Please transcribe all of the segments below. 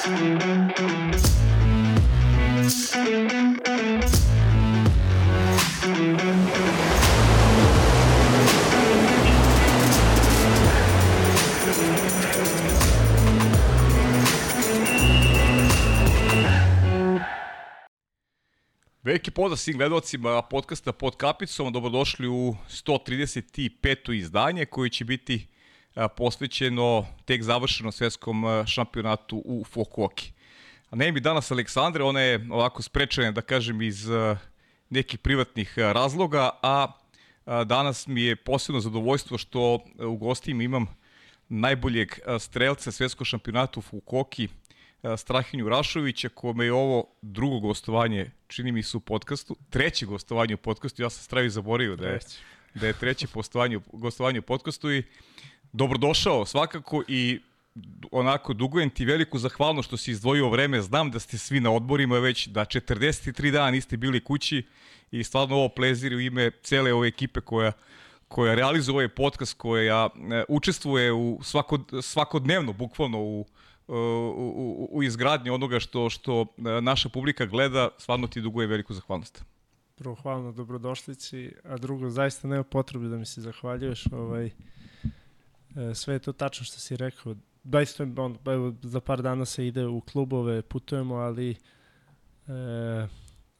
Veliki pozdrav svim gledalcima podcasta pod kapicom, dobrodošli u 135. izdanje koji će biti posvećeno tek završenom svetskom šampionatu u Fukuoki. A ne mi danas Aleksandre, ona je ovako sprečena, da kažem, iz nekih privatnih razloga, a danas mi je posebno zadovoljstvo što u gostima imam najboljeg strelca svetskog šampionata u Fukuoki, Strahinju Rašovića, kome je ovo drugo gostovanje, čini mi se u podcastu, treće gostovanje u podcastu, ja sam stravi zaboravio da je, da je treće gostovanje u podcastu i dobrodošao svakako i onako dugujem ti veliku zahvalnost što si izdvojio vreme, znam da ste svi na odborima već, da 43 dana niste bili kući i stvarno ovo plezir u ime cele ove ekipe koja koja realizuje ovaj podcast, koja e, učestvuje u svakod, svakodnevno, bukvalno u, u, u izgradnji onoga što, što e, naša publika gleda, stvarno ti duguje veliku zahvalnost. Prvo, hvala na dobrodošlici, a drugo, zaista nema potrebe da mi se zahvaljuješ. Ovaj, e, sve je to tačno što si rekao. Zaista, on, evo, za par dana se ide u klubove, putujemo, ali e,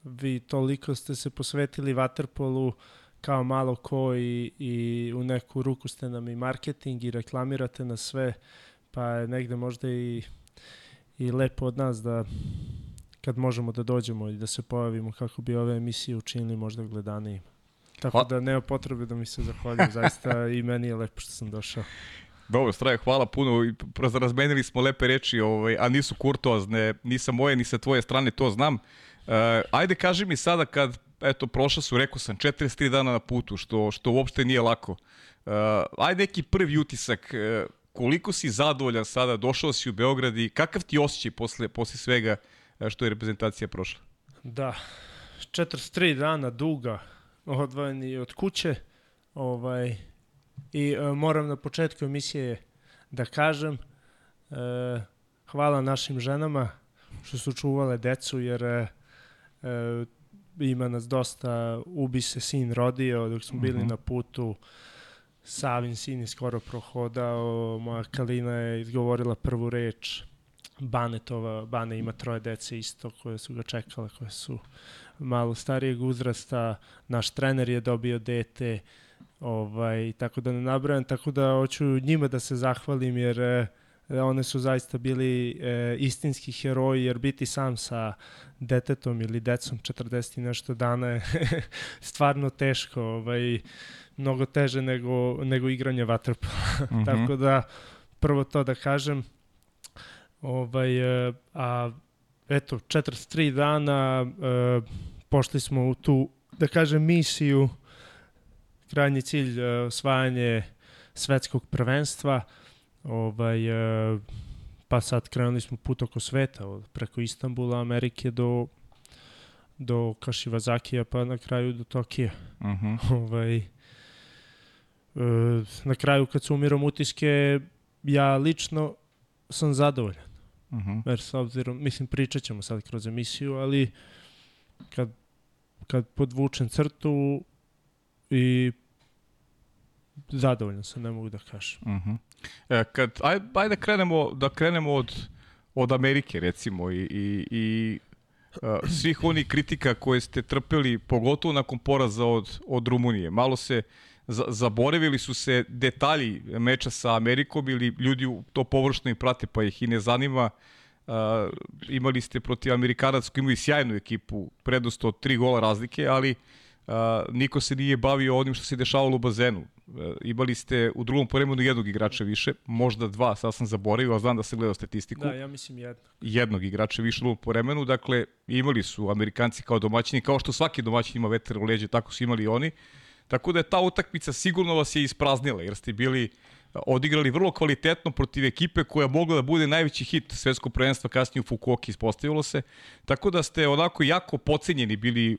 vi toliko ste se posvetili Waterpolu kao malo ko i, i u neku ruku ste nam i marketing i reklamirate na sve pa je negde možda i, i lepo od nas da kad možemo da dođemo i da se pojavimo kako bi ove emisije učinili možda gledanijim. Tako hvala. da nema potrebe da mi se zahvaljujem, zaista i meni je lepo što sam došao. Dobro, Straje, hvala puno. Razmenili smo lepe reči, ovaj, a nisu kurtoazne, ni sa moje, ni sa tvoje strane, to znam. Uh, ajde, kaži mi sada kad, eto, prošla su, rekao sam, 43 dana na putu, što, što uopšte nije lako. Uh, ajde neki prvi utisak, uh, koliko si zadovoljan sada, došao si u Beograd i kakav ti osjećaj posle, posle svega što je reprezentacija prošla? Da, 43 dana duga odvojeni od kuće ovaj, i e, moram na početku emisije da kažem e, hvala našim ženama što su čuvale decu jer e, e, ima nas dosta, ubi se sin rodio dok smo bili mhm. -huh. na putu Savin sin je skoro prohodao, moja Kalina je izgovorila prvu reč, Banetova, Bane ima troje dece isto koje su ga čekale, koje su malo starijeg uzrasta, naš trener je dobio dete, ovaj, tako da ne nabrajam, tako da hoću njima da se zahvalim jer e, one su zaista bili e, istinski heroji, jer biti sam sa detetom ili decom 40 i nešto dana je stvarno teško. Ovaj, mnogo teže nego, nego igranje vaterpola. Mm -hmm. Tako da, prvo to da kažem, ovaj, e, a eto, 43 dana e, pošli smo u tu, da kažem, misiju, krajnji cilj, e, osvajanje svetskog prvenstva, ovaj, e, pa sad krenuli smo put oko sveta, od, preko Istambula, Amerike do do Kašivazakija, pa na kraju do Tokija. Uh mhm. -huh. ovaj, E, na kraju kad se umirom utiske, ja lično sam zadovoljan. Uh mhm. -huh. Jer s obzirom, mislim, pričat ćemo sad kroz emisiju, ali kad, kad podvučem crtu i zadovoljan sam, ne mogu da kažem. Uh mhm. -huh. e, kad, aj, ajde da krenemo, da krenemo od, od Amerike, recimo, i, i, i uh, svih onih kritika koje ste trpeli, pogotovo nakon poraza od, od Rumunije. Malo se uh, zaboravili su se detalji meča sa Amerikom ili ljudi to površno i prate pa ih i ne zanima. Uh, imali ste protiv Amerikanac koji imaju sjajnu ekipu, prednost od tri gola razlike, ali uh, niko se nije bavio onim što se dešavalo u bazenu. Uh, imali ste u drugom poremenu jednog igrača više, možda dva, sad sam zaboravio, a znam da sam gledao statistiku. Da, ja mislim jednog. Jednog igrača više u drugom poremenu, dakle imali su Amerikanci kao domaćini, kao što svaki domaćin ima veter u leđe, tako su imali i oni. Uh, Tako da je ta utakmica sigurno vas je ispraznila, jer ste bili odigrali vrlo kvalitetno protiv ekipe koja mogla da bude najveći hit svetskog prvenstva kasnije u Fukuoki ispostavilo se. Tako da ste onako jako pocenjeni bili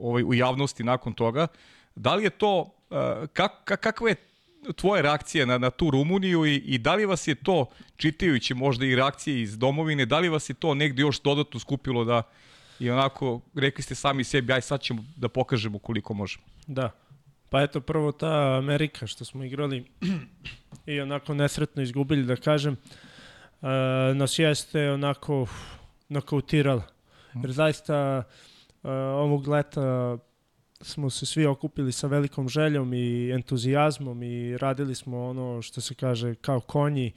ovaj, u javnosti nakon toga. Da li je to, kak, kakva je tvoje reakcije na, na tu Rumuniju i, i da li vas je to, čitajući možda i reakcije iz domovine, da li vas je to negde još dodatno skupilo da i onako, rekli ste sami sebi, aj sad ćemo da pokažemo koliko možemo. Da. Pa eto, prvo ta Amerika što smo igrali i onako nesretno izgubili, da kažem, uh, nas jeste onako nokautirala. Jer zaista uh, ovog leta smo se svi okupili sa velikom željom i entuzijazmom i radili smo ono što se kaže kao konji.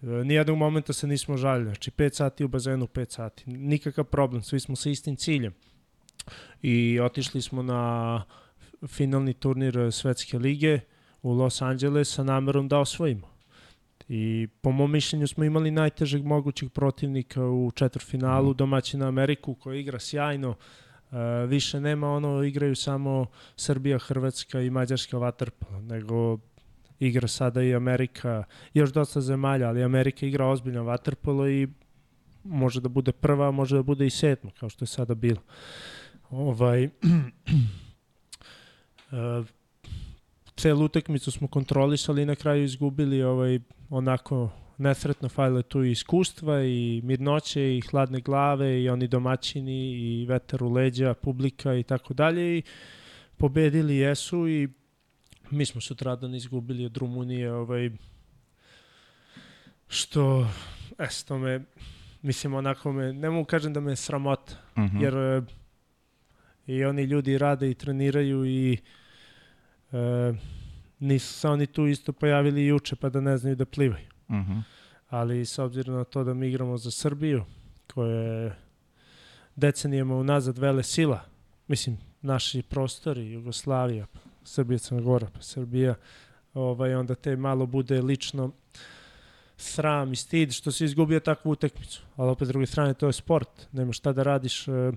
Nijednog momenta se nismo žalili. Znači 5 sati u bazenu, 5 sati. Nikakav problem, svi smo sa istim ciljem. I otišli smo na finalni turnir Svetske lige u Los Angeles sa namerom da osvojimo. I po mom mišljenju smo imali najtežeg mogućeg protivnika u četvrfinalu, domaćina Ameriku koja igra sjajno, Uh, više nema ono, igraju samo Srbija, Hrvatska i Mađarska vaterpola, nego igra sada i Amerika, još dosta zemalja, ali Amerika igra ozbiljno vaterpolo i može da bude prva, može da bude i sedma, kao što je sada bilo. Ovaj, celu utakmicu smo kontrolisali i na kraju izgubili ovaj onako nesretno fajle tu i iskustva i mirnoće i hladne glave i oni domaćini i vetar u leđa, publika i tako dalje i pobedili jesu i mi smo sutradan izgubili od Rumunije ovaj što esto me mislim onako me ne mogu kažem da me sramota uh Mhm. -huh. jer e, i oni ljudi rade i treniraju i e, nisu se oni tu isto pojavili juče pa da ne znaju da plivaju Uh -huh. ali s obzirom na to da mi igramo za Srbiju, koja je decenijama unazad vele sila, mislim, naši prostori, Jugoslavija, Srbija, Crna Gora, pa Srbija, ovaj, onda te malo bude lično sram i stid što si izgubio takvu utakmicu. Ali opet s druge strane to je sport, nema šta da radiš, e,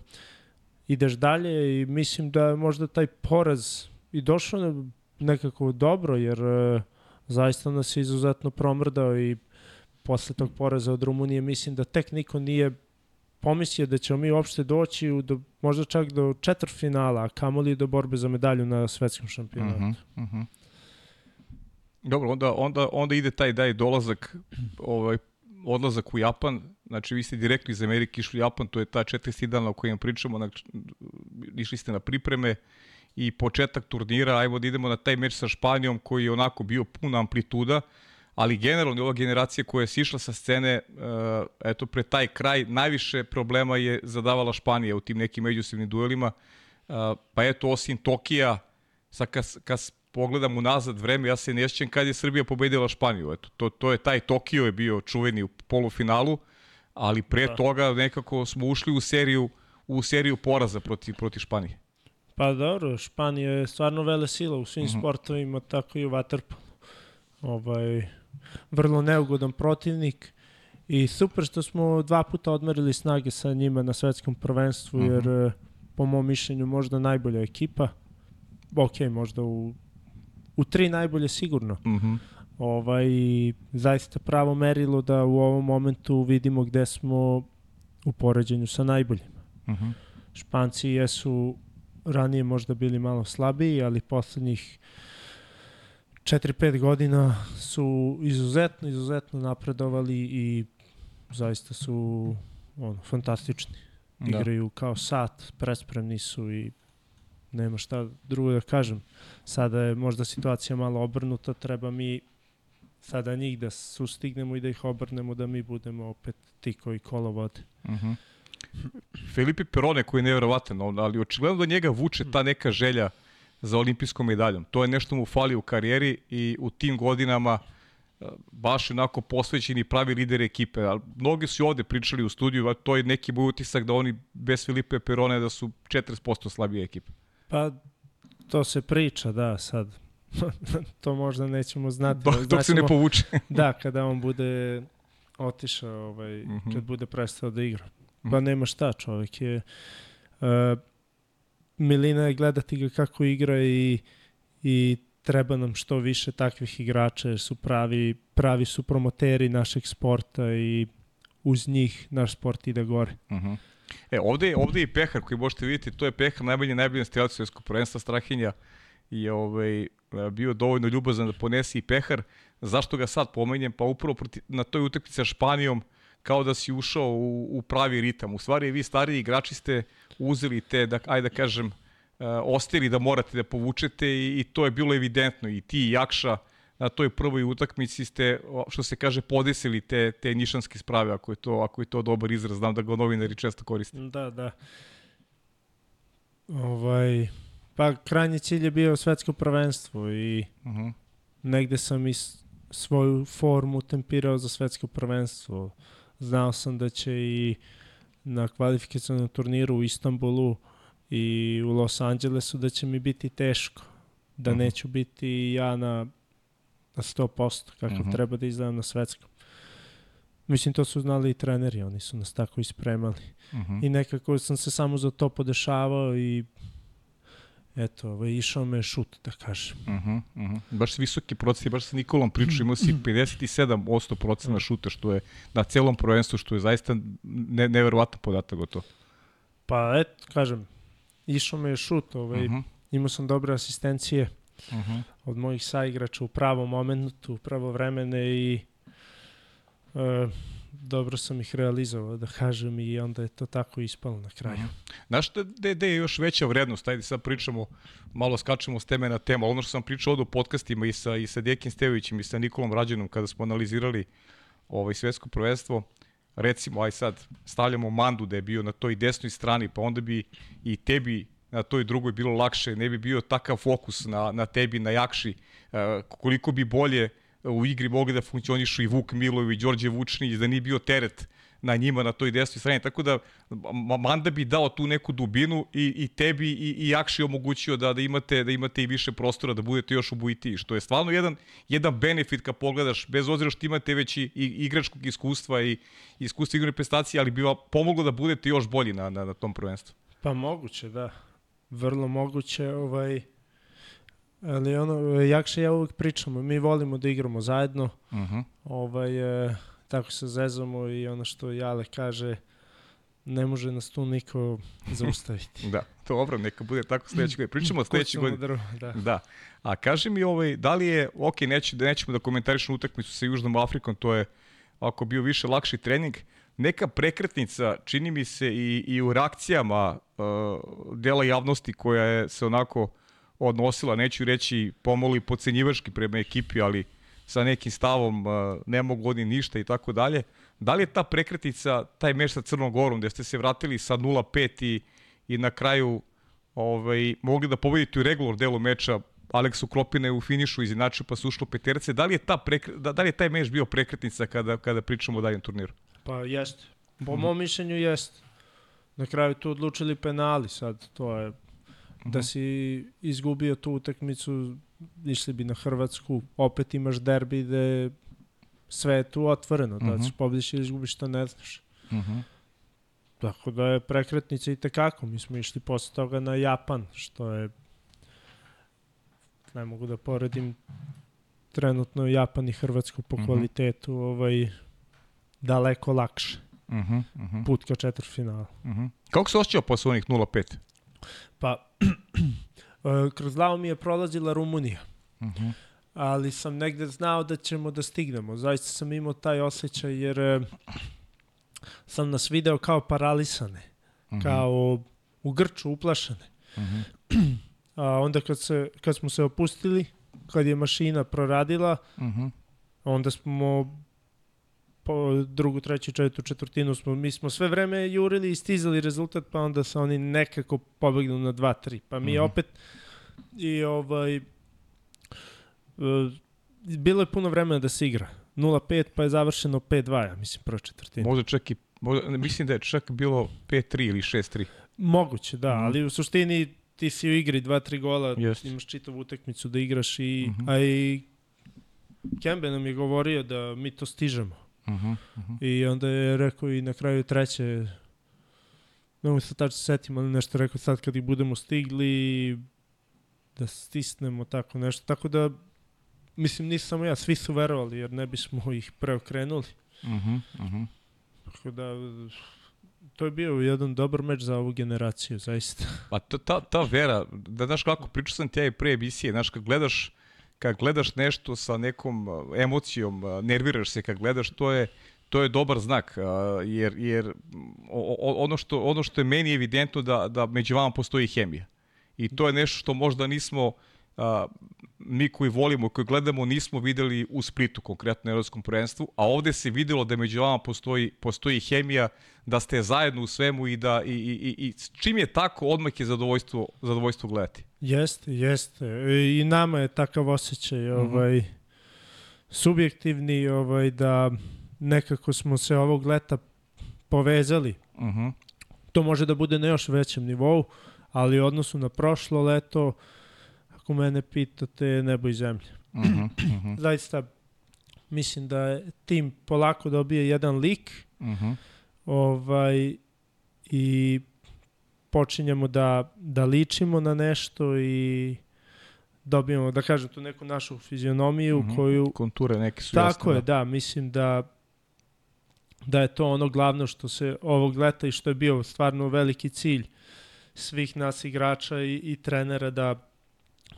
ideš dalje i mislim da je možda taj poraz i došao nekako dobro, jer e, zaista nas je izuzetno promrdao i posle tog poraza od Rumunije mislim da tek niko nije pomislio da ćemo mi uopšte doći u do, možda čak do četvrtfinala, a kamoli do borbe za medalju na svetskom šampionatu. Uh -huh. Uh -huh. Dobro, onda, onda, onda ide taj daj dolazak, ovaj, odlazak u Japan, znači vi ste direktno iz Amerike išli u Japan, to je ta 40 dana o kojem pričamo, znači, išli ste na pripreme i početak turnira, ajmo da idemo na taj meč sa Španijom koji je onako bio puna amplituda, ali generalno ova generacija koja je sišla sa scene, uh, eto pre taj kraj, najviše problema je zadavala Španija u tim nekim međusobnim duelima, uh, pa eto osim Tokija, sad kad, kad pogledam unazad vreme, ja se ne sjećam kad je Srbija pobedila Španiju. Eto, to, to je taj Tokio je bio čuveni u polufinalu, ali pre Da. toga nekako smo ušli u seriju u seriju poraza protiv, protiv Španije. Pa dobro, Španija je stvarno vele sila u svim Mhm. sportovima, tako i u vaterpolu. Ovaj, vrlo neugodan protivnik i super što smo dva puta odmerili snage sa njima na svetskom prvenstvu, Mhm. jer eh, po mom mišljenju možda najbolja ekipa. Ok, možda u, u tri najbolje sigurno. Mm -hmm. Ovaj, zaista pravo merilo da u ovom momentu vidimo gde smo u poređenju sa najboljima. Mm -hmm. Španci jesu ranije možda bili malo slabiji, ali poslednjih 4-5 godina su izuzetno, izuzetno napredovali i zaista su ono, fantastični. Da. Igraju kao sat, prespremni su i nema šta drugo da kažem. Sada je možda situacija malo obrnuta, treba mi sada njih da sustignemo i da ih obrnemo, da mi budemo opet ti koji kolo vode. Mm -hmm. Felipe Perone koji je nevjerovatan, ali očigledno da njega vuče ta neka želja za olimpijskom medaljom. To je nešto mu fali u karijeri i u tim godinama e, baš onako posvećeni pravi lider ekipe. Ali mnogi su i ovde pričali u studiju, a to je neki moj utisak da oni bez Filipe Perone da su 40% slabija ekipa. Pa, to se priča, da, sad. to možda nećemo znati. Dok, dok se ne povuče. Da, kada on bude otišao, ovaj, Mhm. kad bude prestao da igra. Pa nema šta, čovjek je... Uh, Milina je gledati ga kako igra i, i treba nam što više takvih igrača, jer su pravi, pravi su promoteri našeg sporta i uz njih naš sport ide gore. Uh -huh. E, ovde je, ovde je i Pehar koji možete vidjeti, to je Pehar najbolji najbolji strelac svjetskog prvenstva Strahinja i ovaj, bio dovoljno ljubazan da ponese i pehar. Zašto ga sad pomenjem? Pa upravo proti, na toj utakmici sa Španijom kao da si ušao u, u pravi ritam. U stvari vi stariji igrači ste uzeli te, da, ajde da kažem, uh, ostili da morate da povučete i, i to je bilo evidentno. I ti i Jakša na toj prvoj utakmici ste, što se kaže, podesili te, te nišanske sprave, ako je, to, ako je to dobar izraz. Znam da ga novinari često koriste. Da, da. Ovaj, pa krajnji cilj je bio svetsko prvenstvo i uh -huh. negde sam i svoju formu tempirao za svetsko prvenstvo. Znao sam da će i na kvalifikacijnom turniru u Istanbulu i u Los Angelesu da će mi biti teško. Da uh mhm. -huh. neću biti ja na, na 100% kako uh mhm. -huh. treba da izgledam na svetskom. Mislim, to su znali i treneri, oni su nas tako ispremali. Uh mhm. -huh. I nekako sam se samo za to podešavao i eto, ovaj, išao me šut, da kažem. Uh -huh, uh -huh. Baš visoki procent, baš sa Nikolom pričao, imao si 57% procena šuta, što je na celom prvenstvu, što je zaista ne, neverovatan podatak o to. Pa, eto, kažem, išao me šut, ovaj, uh -huh. imao sam dobre asistencije uh -huh. od mojih saigrača u pravom momentu, u pravo vremene i uh, dobro sam ih realizovao, da kažem, i onda je to tako ispalo na kraju. Mhm. Znaš gde, gde je još veća vrednost? Ajde sad pričamo, malo skačemo s teme na temu. Ono što sam pričao ovdje u podcastima i sa, i sa Dekin Stevićem i sa Nikolom Rađenom kada smo analizirali ovaj svetsko prvenstvo, recimo, aj sad, stavljamo Mandu da je bio na toj desnoj strani, pa onda bi i tebi na toj drugoj bilo lakše, ne bi bio takav fokus na, na tebi, na jakši, uh, koliko bi bolje u igri mogli da funkcionišu i Vuk Milovi i Đorđe Vučnić, da nije bio teret na njima na toj desnoj strani, tako da Manda bi dao tu neku dubinu i, i tebi i, i Jakši omogućio da, da, imate, da imate i više prostora, da budete još ubojitiji, što je stvarno jedan, jedan benefit kad pogledaš, bez obzira što imate već i, i igračkog iskustva i iskustva igrane prestacije, ali bi vam pomoglo da budete još bolji na, na, na tom prvenstvu. Pa moguće, da. Vrlo moguće, ovaj, Ali ono, Jakša ja uvek pričamo, mi volimo da igramo zajedno, uh mhm. -huh. ovaj, e, tako se zezamo i ono što Jale kaže, ne može nas tu niko zaustaviti. da, dobro, neka bude tako sledeće godine. Pričamo sledeće godine. Da. da. A kaži mi, ovaj, da li je, ok, neću, da nećemo da komentarišemo utakmicu sa Južnom Afrikom, to je ako bio više lakši trening, neka prekretnica, čini mi se i, i u reakcijama uh, dela javnosti koja je se onako odnosila, neću reći pomoli pocenjivački prema ekipi, ali sa nekim stavom ne mogu oni ništa i tako dalje. Da li je ta prekretica, taj meš sa Crnom Gorom, gde ste se vratili sa 0-5 i, i na kraju ovaj, mogli da pobedite u regular delu meča, Aleksu Klopine u finišu izinačio pa su ušlo peterce. Da li je, ta prekre, da, da li je taj meš bio prekretnica kada, kada pričamo o daljem turniru? Pa jeste. Po mom mišljenju jeste. Na kraju tu odlučili penali sad, to je da si izgubio tu utakmicu, išli bi na Hrvatsku, opet imaš derbi gde sve je tu otvoreno, uh -huh. da ćeš pobediš ili izgubiš, to ne znaš. Uh -huh. Tako da je prekretnica i tekako. Mi smo išli posle toga na Japan, što je ne mogu da poredim trenutno Japan i Hrvatsku po uh -huh. kvalitetu ovaj, daleko lakše. Uh -huh, uh -huh. Put ka četvrtfinalu. Uh -huh. Kako se osjećao posle onih 0-5? Pa, e, kroz glavu mi je prolazila Rumunija. Uh mhm. -huh. Ali sam negde znao da ćemo da stignemo. Zaista sam imao taj osjećaj jer e, sam nas video kao paralisane. Uh mhm. -huh. Kao u grču uplašane. Uh mhm. -huh. A onda kad, se, kad smo se opustili, kad je mašina proradila, uh -huh. onda smo po drugu, treću, četvrtu četvrtinu smo, mi smo sve vreme jurili i stizali rezultat, pa onda se oni nekako pobegnu na 2-3. Pa mi mm -hmm. opet i ovaj e, bilo je puno vremena da se igra. 0-5 pa je završeno 5-2, ja mislim, prva četvrtina. Možda čak i, možda, mislim da je čak bilo 5-3 ili 6-3. Moguće, da, mm. ali u suštini ti si u igri 2-3 gola, Just. imaš čitavu utakmicu da igraš i, mm -hmm. a i Kembe nam je govorio da mi to stižemo. Uh -huh, uh -huh. I onda je rekao i na kraju treće, ne mogu se tačno setim, ali nešto rekao sad kad ih budemo stigli, da stisnemo tako nešto. Tako da, mislim, nisam samo ja, svi su verovali, jer ne bismo ih preokrenuli. Uh -huh, uh -huh. Tako da, to je bio jedan dobar meč za ovu generaciju, zaista. Pa ta, ta, ta vera, da znaš kako, pričao sam ti ja i pre emisije, znaš, kad gledaš, kad gledaš nešto sa nekom emocijom, nerviraš se kad gledaš, to je, to je dobar znak, jer, jer ono, što, ono što je meni evidentno da, da među vama postoji hemija. I to je nešto što možda nismo, mi koji volimo, koji gledamo, nismo videli u Splitu, konkretno na Evropskom prvenstvu, a ovde se videlo da među vama postoji, postoji hemija, da ste zajedno u svemu i da i, i, i čim je tako, odmah je zadovoljstvo, zadovoljstvo gledati. Jeste, jeste. I nama je takav osjećaj, mm -hmm. ovaj, subjektivni, ovaj, da nekako smo se ovog leta povezali. Uh mhm. -huh. To može da bude na još većem nivou, ali u odnosu na prošlo leto, ako mene pitate, nebo i zemlje. Uh -huh. Uh -huh. Zaista, mislim da je tim polako dobije jedan lik uh -huh. ovaj, i počinjemo da, da ličimo na nešto i dobijemo, da kažem, tu neku našu fizionomiju uh -huh. koju... Konture neke su Tako jasne, je, da. da. Mislim da da je to ono glavno što se ovog leta i što je bio stvarno veliki cilj svih nas igrača i, i trenera da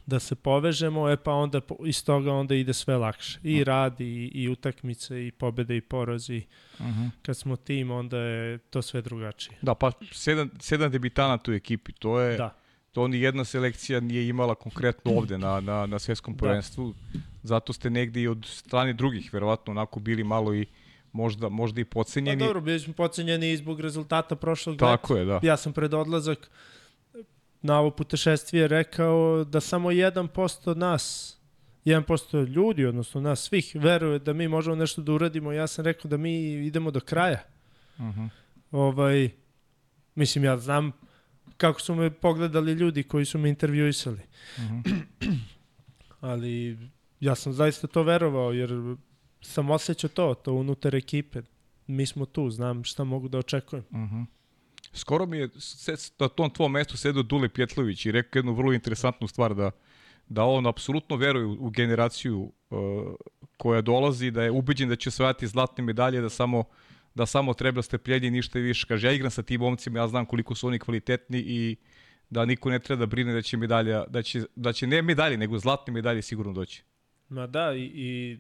da se povežemo, e pa onda iz toga onda ide sve lakše. I rad, i, i utakmice, i pobede, i porazi. Uh mhm. -huh. Kad smo tim, onda je to sve drugačije. Da, pa sedam, sedam debitana u ekipi, to je... Da. To ni jedna selekcija nije imala konkretno ovde na, na, na svetskom da. prvenstvu. Da. Zato ste negde i od strane drugih, verovatno, onako bili malo i možda, možda i pocenjeni. Pa dobro, bili smo pocenjeni i zbog rezultata prošlog Tako leta. je, da. Ja sam pred odlazak na ovo putešestvije rekao da samo 1% nas 1% ljudi, odnosno nas svih, veruje da mi možemo nešto da uradimo. Ja sam rekao da mi idemo do kraja. Uh mhm. -huh. ovaj, mislim, ja znam kako su me pogledali ljudi koji su me intervjuisali. Uh mhm. -huh. Ali ja sam zaista to verovao, jer sam osjećao to, to unutar ekipe. Mi smo tu, znam šta mogu da očekujem. Uh mhm. -huh. Skoro mi je na tom tvom mestu sedao Dule Pjetlović i rekao jednu vrlo interesantnu stvar da da on apsolutno veruje u, generaciju uh, koja dolazi, da je ubeđen da će osvajati zlatne medalje, da samo da samo treba strpljenje i ništa više. Kaže, ja igram sa tim momcima, ja znam koliko su oni kvalitetni i da niko ne treba da brine da će medalja, da će, da će ne medalje, nego zlatne medalje sigurno doći. Ma da, i, i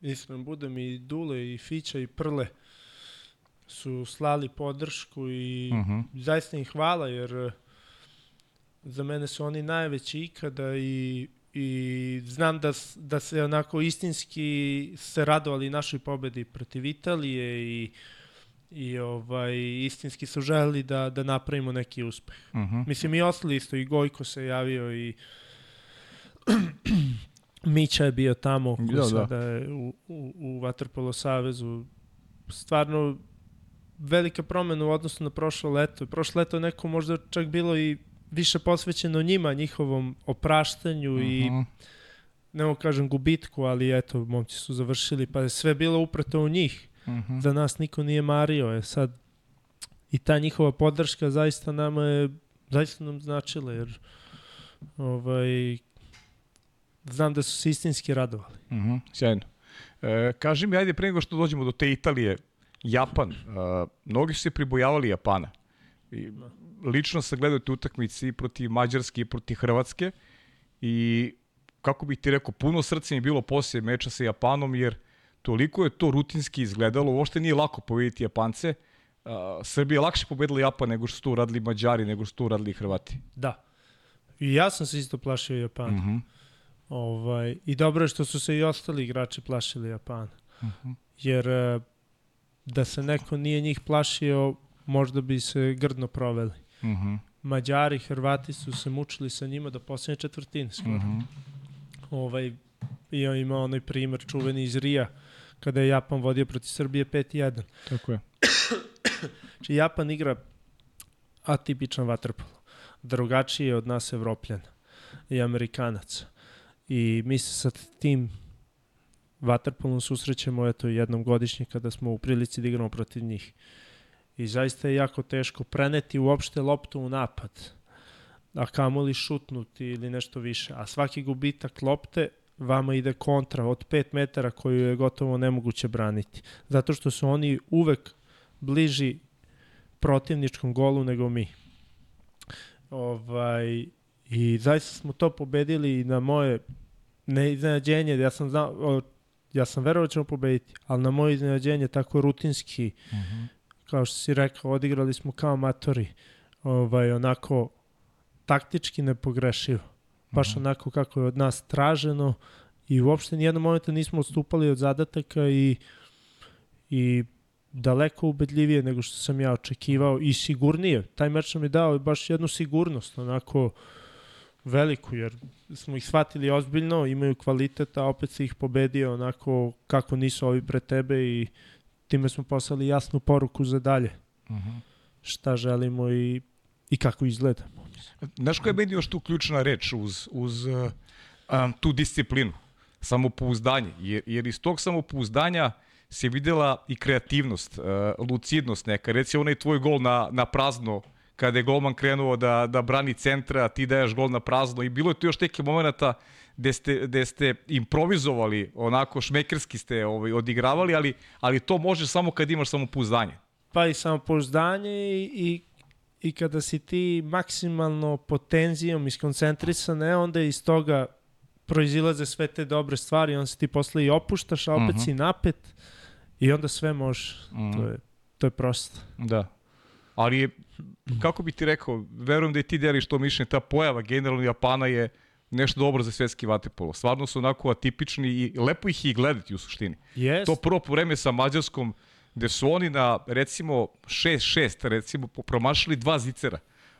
iskren budem i Dule i Fića i Prle su slali podršku i uh mhm. -huh. zaista im hvala jer eh, za mene su oni najveći ikada i i znam da, da se onako istinski se radovali našoj pobedi protiv Italije i i ovaj istinski su želeli da da napravimo neki uspeh. Uh mhm. -huh. Mislim i ostali isto i Gojko se javio i Mića je bio tamo da, sada da. je u, u, u Vaterpolo savezu. Stvarno velika promena u odnosu na prošlo leto. Prošlo leto neko možda čak bilo i više posvećeno njima, njihovom opraštanju uh -huh. i mhm. ne mogu kažem gubitku, ali eto, momci su završili, pa je sve bilo upreto u njih. Uh mhm. -huh. Za nas niko nije mario. Je sad i ta njihova podrška zaista nama je zaista nam značila, jer ovaj, znam da su se istinski radovali. Mhm, uh -huh, sjajno. E, kaži mi, ajde, pre nego što dođemo do te Italije, Japan, uh, mnogi su se pribojavali Japana. I, lično sam gledao te utakmice i protiv Mađarske i protiv Hrvatske i kako bih ti rekao, puno srca mi je bilo poslije meča sa Japanom, jer toliko je to rutinski izgledalo, uopšte nije lako povediti Japance. Uh, Srbija je lakše pobedila Japan nego što su to uradili Mađari, nego što su to uradili Hrvati. Da. I ja sam se isto plašio Japana. Mhm. -huh. Ovaj, I dobro je što su se i ostali igrači plašili Japana. Mhm. -huh. Jer e, da se neko nije njih plašio, možda bi se grdno proveli. Uh mhm. -huh. Mađari, Hrvati su se mučili sa njima do poslednje četvrtine skoro. -huh. ovaj, I on ima onaj primer čuveni iz Rija, kada je Japan vodio protiv Srbije 5-1. Tako je. znači Japan igra atipičan vaterpolo. Drugačiji od nas Evropljana i Amerikanaca i mi se sa tim vaterpolom susrećemo eto jednom godišnje kada smo u prilici da igramo protiv njih. I zaista je jako teško preneti uopšte loptu u napad, a kamoli šutnuti ili nešto više. A svaki gubitak lopte vama ide kontra od 5 metara koju je gotovo nemoguće braniti. Zato što su oni uvek bliži protivničkom golu nego mi. Ovaj, I zaista smo to pobedili na moje neiznenađenje, ja sam znao, ja sam verovao da ćemo pobediti, ali na moje iznenađenje tako rutinski, uh Mhm. -huh. kao što si rekao, odigrali smo kao amatori, ovaj, onako taktički nepogrešivo. Baš uh -huh. onako kako je od nas traženo i uopšte nijednom momenta nismo odstupali od zadataka i, i daleko ubedljivije nego što sam ja očekivao i sigurnije. Taj meč nam je dao baš jednu sigurnost, onako veliku, jer smo ih shvatili ozbiljno, imaju kvalitet, a opet se ih pobedio onako kako nisu ovi pre tebe i time smo poslali jasnu poruku za dalje. Uh -huh. Šta želimo i, i kako izgledamo. Znaš koja je meni još tu ključna reč uz, uz uh, um, tu disciplinu? Samopouzdanje. Jer, jer iz tog samopouzdanja se videla i kreativnost, uh, lucidnost neka. Reci onaj tvoj gol na, na prazno kada je golman krenuo da, da brani centra, ti daješ gol na prazno i bilo je tu još neke momenta gde ste, gde ste improvizovali, onako šmekerski ste ovaj, odigravali, ali, ali to može samo kad imaš samopouzdanje. Pa i samopouzdanje i, i, i kada si ti maksimalno pod tenzijom iskoncentrisan, e, onda iz toga proizilaze sve te dobre stvari, onda se ti posle i opuštaš, a opet uh Mhm. -huh. si napet i onda sve može. Uh -huh. To je, to je prosto. Da. Ali je, kako bi ti rekao, verujem da i ti deliš to mišljenje, ta pojava generalno Japana je nešto dobro za svetski vatepolo. Stvarno su onako atipični i lepo ih i gledati u suštini. Yes. To prvo vreme sa Mađarskom, gde su oni na, recimo, 6-6, recimo, promašili dva zicera.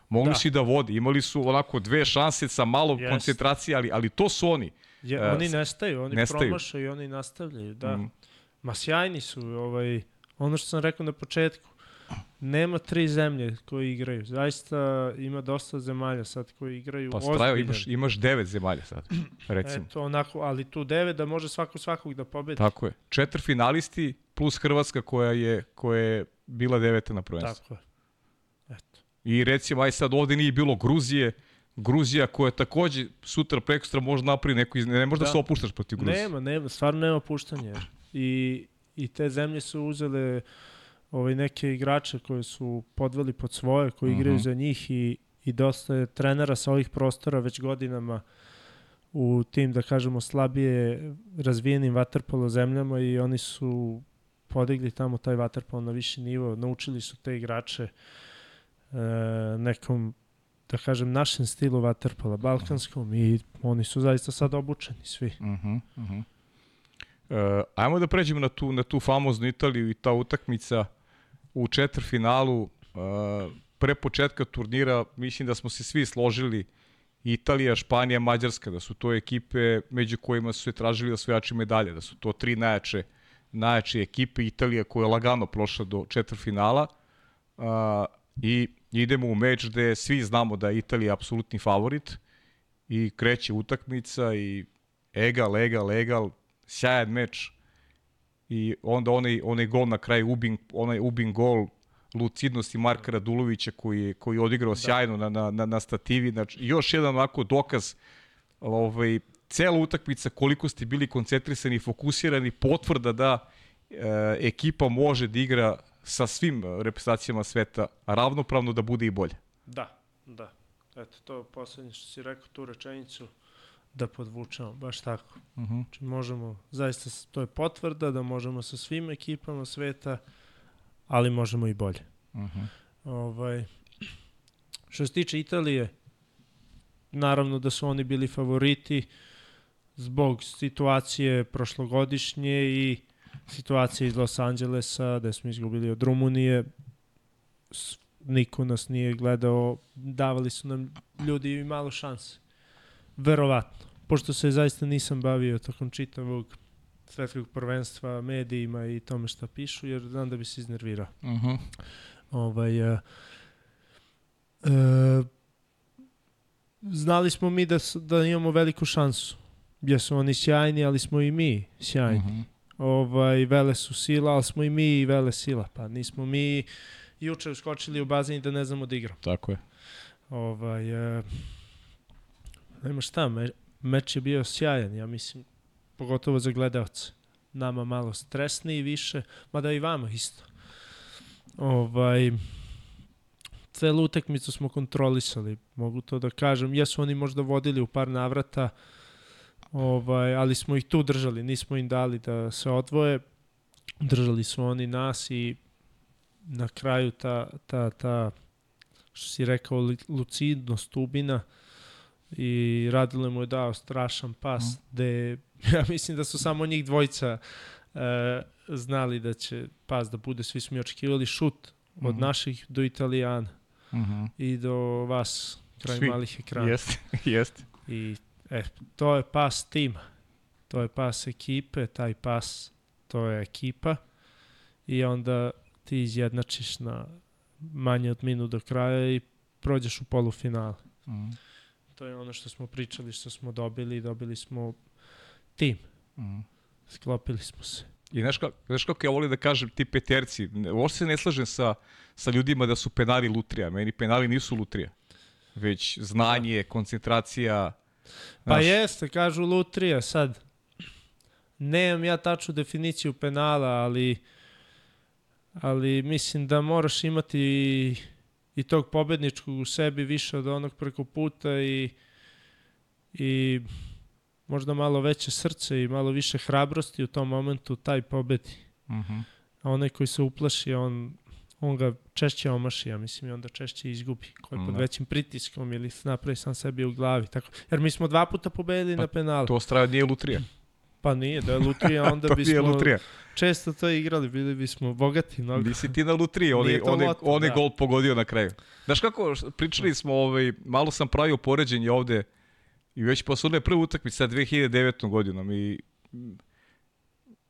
Mogli Da. su i da vodi. Imali su onako dve šanse sa malo Jest. koncentracije, ali, ali to su oni. Je, E, oni nestaju, oni nestaju. promašaju i oni nastavljaju, da. Mm. Ma sjajni su, ovaj, ono što sam rekao na početku, nema tri zemlje koji igraju. Zaista ima dosta zemalja sad koji igraju Pa strajo, imaš, imaš devet zemalja sad, recimo. Eto, onako, ali tu devet da može svako svakog da pobedi. Tako je. Četiri finalisti plus Hrvatska koja je, koja je bila deveta na prvenstvu. Tako je. Eto. I recimo, aj sad ovde nije bilo Gruzije, Gruzija koja takođe sutra prekstra može napravi neko, iz... ne možeš da. Se opuštaš protiv Gruzije. Nema, nema, stvarno nema puštanja. I, I te zemlje su uzele ovaj, neke igrače koje su podveli pod svoje, koji Mhm. igraju za njih i, i dosta je trenera sa ovih prostora već godinama u tim, da kažemo, slabije razvijenim vaterpolo zemljama i oni su podigli tamo taj vaterpolo na viši nivo, naučili su te igrače e, nekom da kažem, našem stilu vaterpola, balkanskom i oni su zaista sad obučeni svi. Uh -huh, uh -huh. Uh, ajmo da pređemo na tu, na tu famoznu Italiju i ta utakmica u četvrfinalu. Uh, pre početka turnira mislim da smo se svi složili Italija, Španija, Mađarska, da su to ekipe među kojima su se tražili osvojači medalje, da su to tri najjače, najjače ekipe. Italija koja je lagano prošla do četvrfinala uh, i idemo u meč gde svi znamo da je Italija apsolutni favorit i kreće utakmica i egal, egal, egal, sjajan meč i onda onaj, onaj gol na kraju, Ubin, onaj Ubin gol, lucidnosti Marka Radulovića koji je, koji je odigrao da. sjajno na, na, na, na stativi. Znači, još jedan ovako dokaz ovaj, cela utakmica koliko ste bili koncentrisani fokusirani, potvrda da e, ekipa može da igra sa svim reprezentacijama sveta ravnopravno da bude i bolje. Da, da. Eto, to je poslednje što si rekao, tu rečenicu da podvučamo, baš tako. Uh -huh. Znači možemo, zaista to je potvrda da možemo sa svim ekipama sveta, ali možemo i bolje. Uh -huh. Ovaj, što se tiče Italije, naravno da su oni bili favoriti zbog situacije prošlogodišnje i situacije iz Los Angelesa, gde smo izgubili od Rumunije. Niko nas nije gledao, davali su nam ljudi i malo šanse. Verovatno. Pošto se zaista nisam bavio tokom čitavog svetskog prvenstva, medijima i tome šta pišu, jer znam da bi se iznervirao. Uh -huh. Ovaj, uh, uh, znali smo mi da, da imamo veliku šansu. Jesu oni sjajni, ali smo i mi sjajni. Uh -huh. Ovaj, vele su sila, ali smo i mi i vele sila. Pa nismo mi juče uskočili u bazen i da ne znamo da igramo. Tako je. Ovaj, uh, nema šta, me, meč je bio sjajan, ja mislim, pogotovo za gledalce. Nama malo stresniji više, mada i vama isto. Ovaj, celu utakmicu smo kontrolisali, mogu to da kažem. Jesu oni možda vodili u par navrata, ovaj, ali smo ih tu držali, nismo im dali da se odvoje. Držali su oni nas i na kraju ta, ta, ta što si rekao, lucidnost Ubina i Radile mu je dao strašan pas, mm. gde ja mislim da su samo njih dvojica e, znali da će pas da bude, svi smo očekivali šut mm. od mhm. naših do Italijana mm -hmm. i do vas kraj svi. malih ekrana. Jeste, jeste. I e, to je pas tima, to je pas ekipe, taj pas, to je ekipa i onda ti izjednačiš na manje od minut do kraja i prođeš u polufinale. Mm. To je ono što smo pričali, što smo dobili, dobili smo tim. Mm. Sklopili smo se. I znaš kako, znaš kako ja volim da kažem ti peterci, uopšte se ne slažem sa, sa ljudima da su penali lutrija. Meni penali nisu lutrija. Već znanje, koncentracija. Pa jeste, kažu lutrija sad. Nemam ja tačnu definiciju penala, ali ali mislim da moraš imati i, tog pobedničkog u sebi više od onog preko puta i, i možda malo veće srce i malo više hrabrosti u tom momentu taj pobedi. Uh mhm. -huh. A onaj koji se uplaši, on, on ga češće omaši, ja mislim, i onda češće izgubi. Koji pod da. većim pritiskom ili napravi sam sebi u glavi. Tako. Jer mi smo dva puta pobedili pa, na penalu. To straja nije lutrija. Pa nije, da je lutrija, onda bismo lutrija. često to igrali, bili bismo bogati mnogo. Nisi ti na lutriji, on, je, on, on je da. gol pogodio na kraju. Znaš kako, pričali smo, ovaj, malo sam pravio poređenje ovde i već posle one prve utakmice sa 2009. godinom i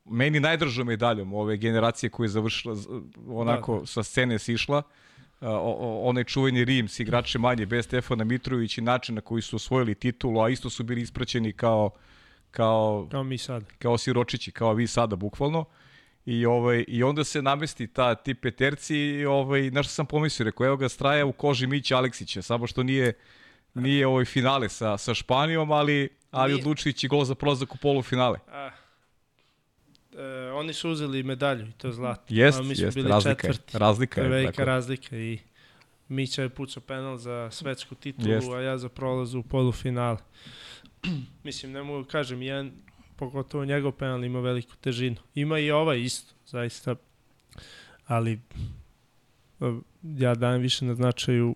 meni najdržom medaljom ove generacije koja je završila onako da, da. sa scene sišla, uh, onaj čuveni Rim s igrače manje bez Stefana Mitrovića i način na koji su osvojili titulu, a isto su bili ispraćeni kao uh, kao, kao mi sad. Kao siročići, kao vi sada, bukvalno. I, ovaj, I onda se namesti ta, ti peterci i ovaj, na što sam pomislio, rekao, evo ga straja u koži Mića Aleksića, samo što nije, nije ovaj finale sa, sa Španijom, ali, ali odlučujući gol za prolazak u polufinale. A, e, oni su uzeli medalju i to zlato. Jest, A mi jest, bili razlika četvrti. je. Razlika je. To je velika tako. razlika i Mića je pucao penal za svetsku titulu, jest. a ja za prolaz u polufinale. mislim, ne mogu da kažem, jedan, pogotovo njegov penal ima veliku težinu. Ima i ovaj isto, zaista, ali ja dajem više na značaju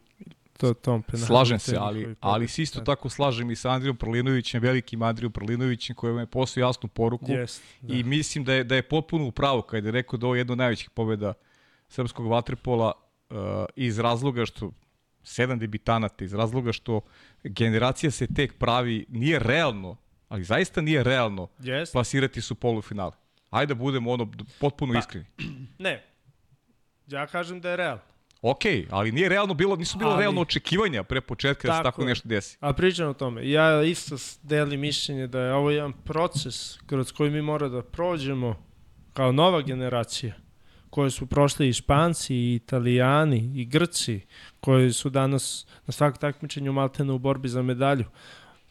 to, tom penalu. Slažem se, ali, ali se isto tako slažem i sa Andrijom Prlinovićem, velikim Andrijom Prlinovićem, koji je poslao jasnu poruku yes, da. i mislim da je, da je potpuno u pravu kada je rekao da ovo je jedno od najvećih pobjeda srpskog vaterpola uh, iz razloga što sedam debitanata iz razloga što generacija se tek pravi, nije realno, ali zaista nije realno yes. plasirati su polufinale. Ajde da budemo ono potpuno pa, iskreni. Ne, ja kažem da je realno. Ok, ali nije realno bilo, nisu bilo ali, realno očekivanja pre početka da se tako nešto desi. A pričam o tome. Ja isto delim mišljenje da je ovo jedan proces kroz koji mi mora da prođemo kao nova generacija koje su prošli i Španci, i Italijani, i Grci, koji su danas na svakom takmičenju maltene u borbi za medalju.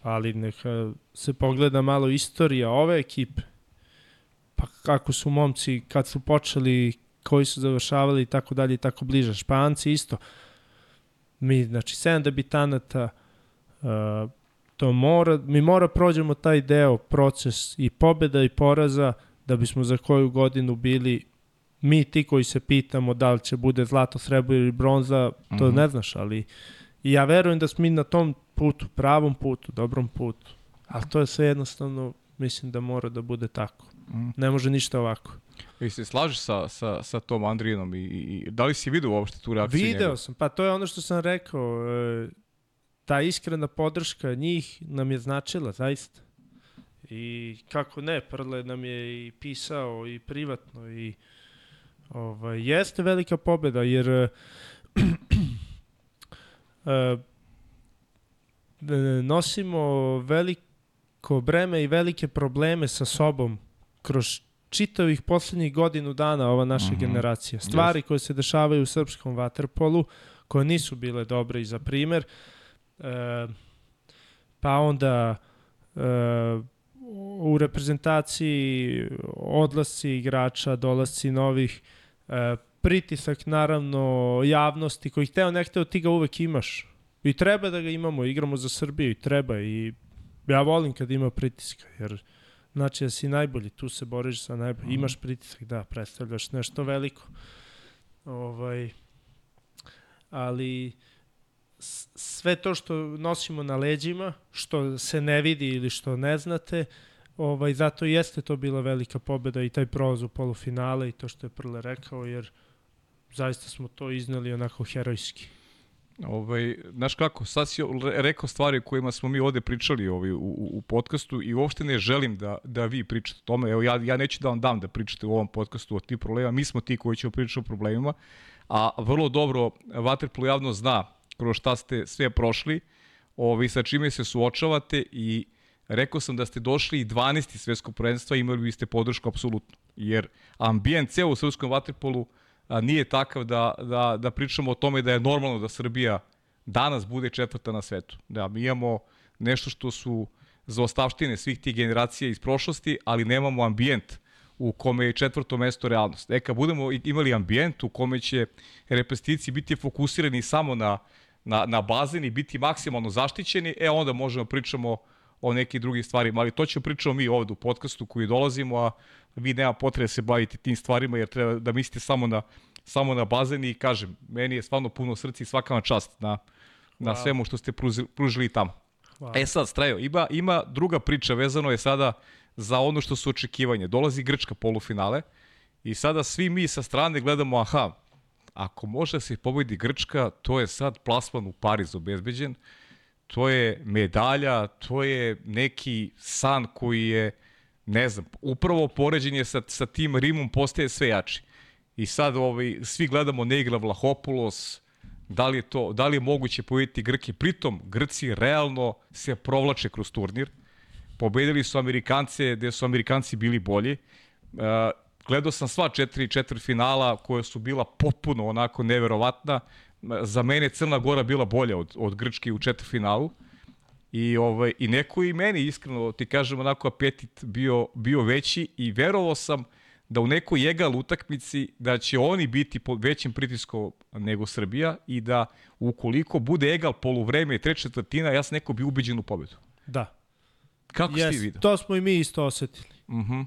Ali neka se pogleda malo istorija ove ekipe, pa kako su momci, kad su počeli, koji su završavali i tako dalje i tako bliže. Španci isto. Mi, znači, 7 debitanata, uh, to mora, mi mora prođemo taj deo, proces i pobeda i poraza, da bismo za koju godinu bili mi ti koji se pitamo da li će bude zlato, srebro ili bronza, to mm -hmm. ne znaš, ali i ja verujem da smo mi na tom putu, pravom putu, dobrom putu. Ali to je sve jednostavno, mislim da mora da bude tako. Mm. Ne može ništa ovako. I se slažeš sa, sa, sa tom Andrijinom i, i, da li si vidio uopšte tu reakciju Video njega? sam, pa to je ono što sam rekao. E, ta iskrena podrška njih nam je značila, zaista. I kako ne, Prle nam je i pisao i privatno i Ovaj, jeste velika pobeda, jer uh, nosimo veliko breme i velike probleme sa sobom kroz čitavih poslednjih godinu dana ova naša mm -hmm. generacija. Stvari yes. koje se dešavaju u srpskom vaterpolu, koje nisu bile dobre i za primer, uh, pa onda uh, u reprezentaciji odlasci igrača, dolasci novih, pritisak naravno javnosti koji hteo ne hteo ti ga uvek imaš. I treba da ga imamo, igramo za Srbiju i treba i ja volim kad ima pritiska jer znači da si najbolji, tu se boriš sa najbolji, Mhm. imaš pritisak, da, predstavljaš nešto veliko. Ovaj, ali sve to što nosimo na leđima, što se ne vidi ili što ne znate, ovaj, zato jeste to bila velika pobeda i taj prolaz u polufinale i to što je Prle rekao, jer zaista smo to iznali onako herojski. Ovaj, znaš kako, sad si re- rekao stvari o kojima smo mi ovde pričali ovaj, u, u, u podcastu i uopšte ne želim da, da vi pričate o tome. Evo, ja, ja neću da vam dam da pričate u ovom podcastu o tim problemima. Mi smo ti koji ćemo pričati o problemima, a vrlo dobro Waterpolo javno zna kroz šta ste sve prošli, ovaj, sa čime se suočavate i rekao sam da ste došli i 12. svetskog prvenstva imali biste podršku apsolutno. Jer ambijent ceo u srpskom Waterpolu a, nije takav da, da, da pričamo o tome da je normalno da Srbija danas bude četvrta na svetu. Da, mi imamo nešto što su zaostavštine svih tih generacija iz prošlosti, ali nemamo ambijent u kome je četvrto mesto realnost. E, kad budemo imali ambijent u kome će reprezentativci biti fokusirani samo na, na, na bazen i biti maksimalno zaštićeni, e, onda možemo pričamo o nekim drugim stvarima, ali to ćemo pričamo mi ovde u podcastu koji dolazimo, a vi nema potrebe da se bavite tim stvarima jer treba da mislite samo na, samo na bazen i kažem, meni je stvarno puno srca i svaka vam čast na, na Hvala. svemu što ste pružili, pružili tamo. Hvala. E sad, Strajo, ima, ima druga priča vezano je sada za ono što su očekivanje. Dolazi Grčka polufinale i sada svi mi sa strane gledamo, aha, ako može da se pobedi Grčka, to je sad plasman u Pariz obezbeđen, to je medalja, to je neki san koji je, ne znam, upravo poređenje sa, sa tim Rimom postaje sve jači. I sad ovaj, svi gledamo ne Vlahopulos, da li je to, da li je moguće pobediti Grke. Pritom, Grci realno se provlače kroz turnir. Pobedili su Amerikance gde su Amerikanci bili bolji. Gledao sam sva četiri četvrt finala koja su bila potpuno onako neverovatna. Za mene Crna Gora bila bolja od, od Grčke u četvrtfinalu. I, ovaj, I neko i meni, iskreno, ti kažem, onako apetit bio, bio veći i verovao sam da u nekoj egal utakmici da će oni biti pod većim pritiskom nego Srbija i da ukoliko bude egal poluvreme i treća četvrtina, ja sam neko bi ubeđen u pobedu. Da. Kako yes, ti vidio? to smo i mi isto osetili. Uh -huh.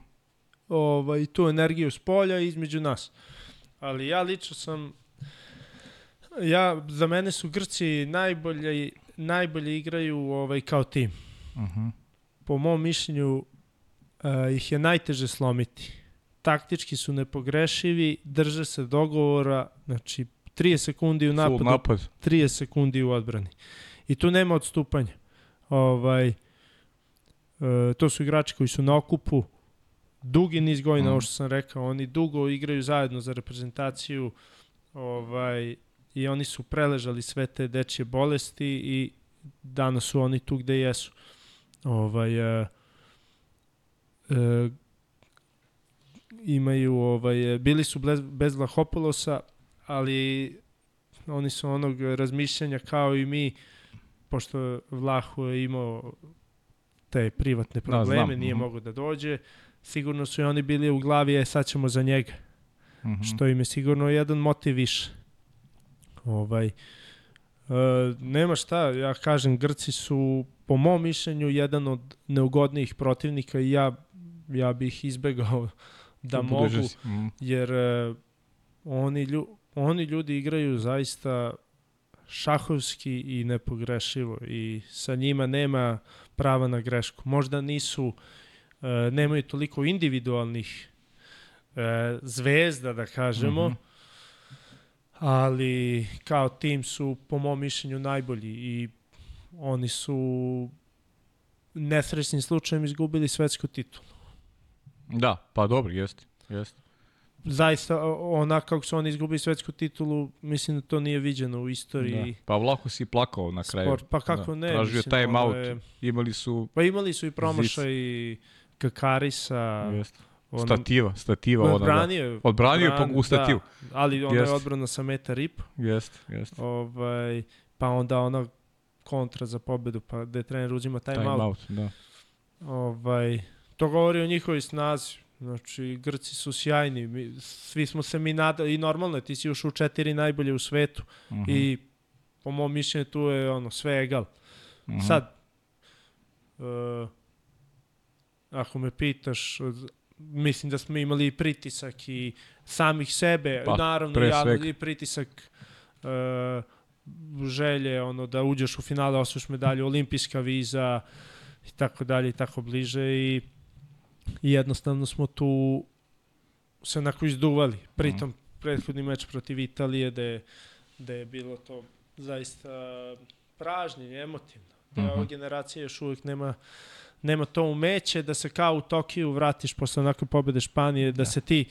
Ovaj, tu energiju s polja između nas. Ali ja lično sam ja za mene su Grci najbolje najbolje igraju ovaj kao tim. Uh -huh. Po mom mišljenju uh, ih je najteže slomiti. Taktički su nepogrešivi, drže se dogovora, znači 30 sekundi u napadu, napad. 30 sekundi u odbrani. I tu nema odstupanja. Ovaj, e, to su igrači koji su na okupu, dugi niz godina, Mm. ovo što sam rekao, oni dugo igraju zajedno za reprezentaciju ovaj, i oni su preležali sve te dečje bolesti i danas su oni tu gde jesu. Ovaj, e, e, imaju, ovaj, bili su bez, bez Vlahopolosa, ali oni su onog razmišljanja kao i mi, pošto Vlahu je imao te privatne probleme, znam, da, nije mhm. mogao da dođe, sigurno su i oni bili u glavi, e sad ćemo za njega, Uh -huh. što im je sigurno jedan motiv više. Ovaj, e, nema šta, ja kažem, Grci su po mom mišljenju jedan od neugodnijih protivnika i ja, ja bih izbegao da mogu, Mm. jer e, oni, lju, oni ljudi igraju zaista šahovski i nepogrešivo i sa njima nema prava na grešku. Možda nisu, e, nemaju toliko individualnih e, zvezda, da kažemo, Mhm. ali kao tim su, po mom mišljenju, najbolji i oni su nesrećnim slučajem izgubili svetsku titulu. Da, pa dobro, jeste. jeste. zaista o- onako kako su oni izgubili svetsku titulu, mislim da to nije viđeno u istoriji Da. Pa Vlaho si plakao na kraju. sport. Pa kako da. ne? Tražio mislim, time out. je- Imali su Pa imali su i promašaj Kakarisa. jeste. ono- stativa, stativa ona. Da. Odbranio je. Odbranio je Bran- u stativu. Da, ali ona Jeste. je odbrana sa metar i po. Jeste, jeste. Ovaj, pa onda ona kontra za pobedu, pa gde trener uzima time, Time out. out, da. Ovaj, to govori o njihovoj snazi. Znači, Grci su sjajni. Mi, svi smo se mi nadali, i normalno je, ti si još u četiri najbolje u svetu. Uh Mhm. -huh. I po mom mišljenju tu je ono, sve egal. Uh -huh. Sad, uh, ako me pitaš, mislim da smo imali i pritisak i samih sebe, Pa, naravno pre i, ali svega. i pritisak uh, želje ono da uđeš u finale, osvojiš medalju, olimpijska viza i tako dalje i tako bliže i, i jednostavno smo tu se onako izduvali. Pritom prethodni meč protiv Italije da je, da je bilo to zaista pražnjenje, emotivno. Da Mhm. ova generacija još uvijek nema nema to umeće da se kao u Tokiju vratiš posle onako pobede Španije, da, se ti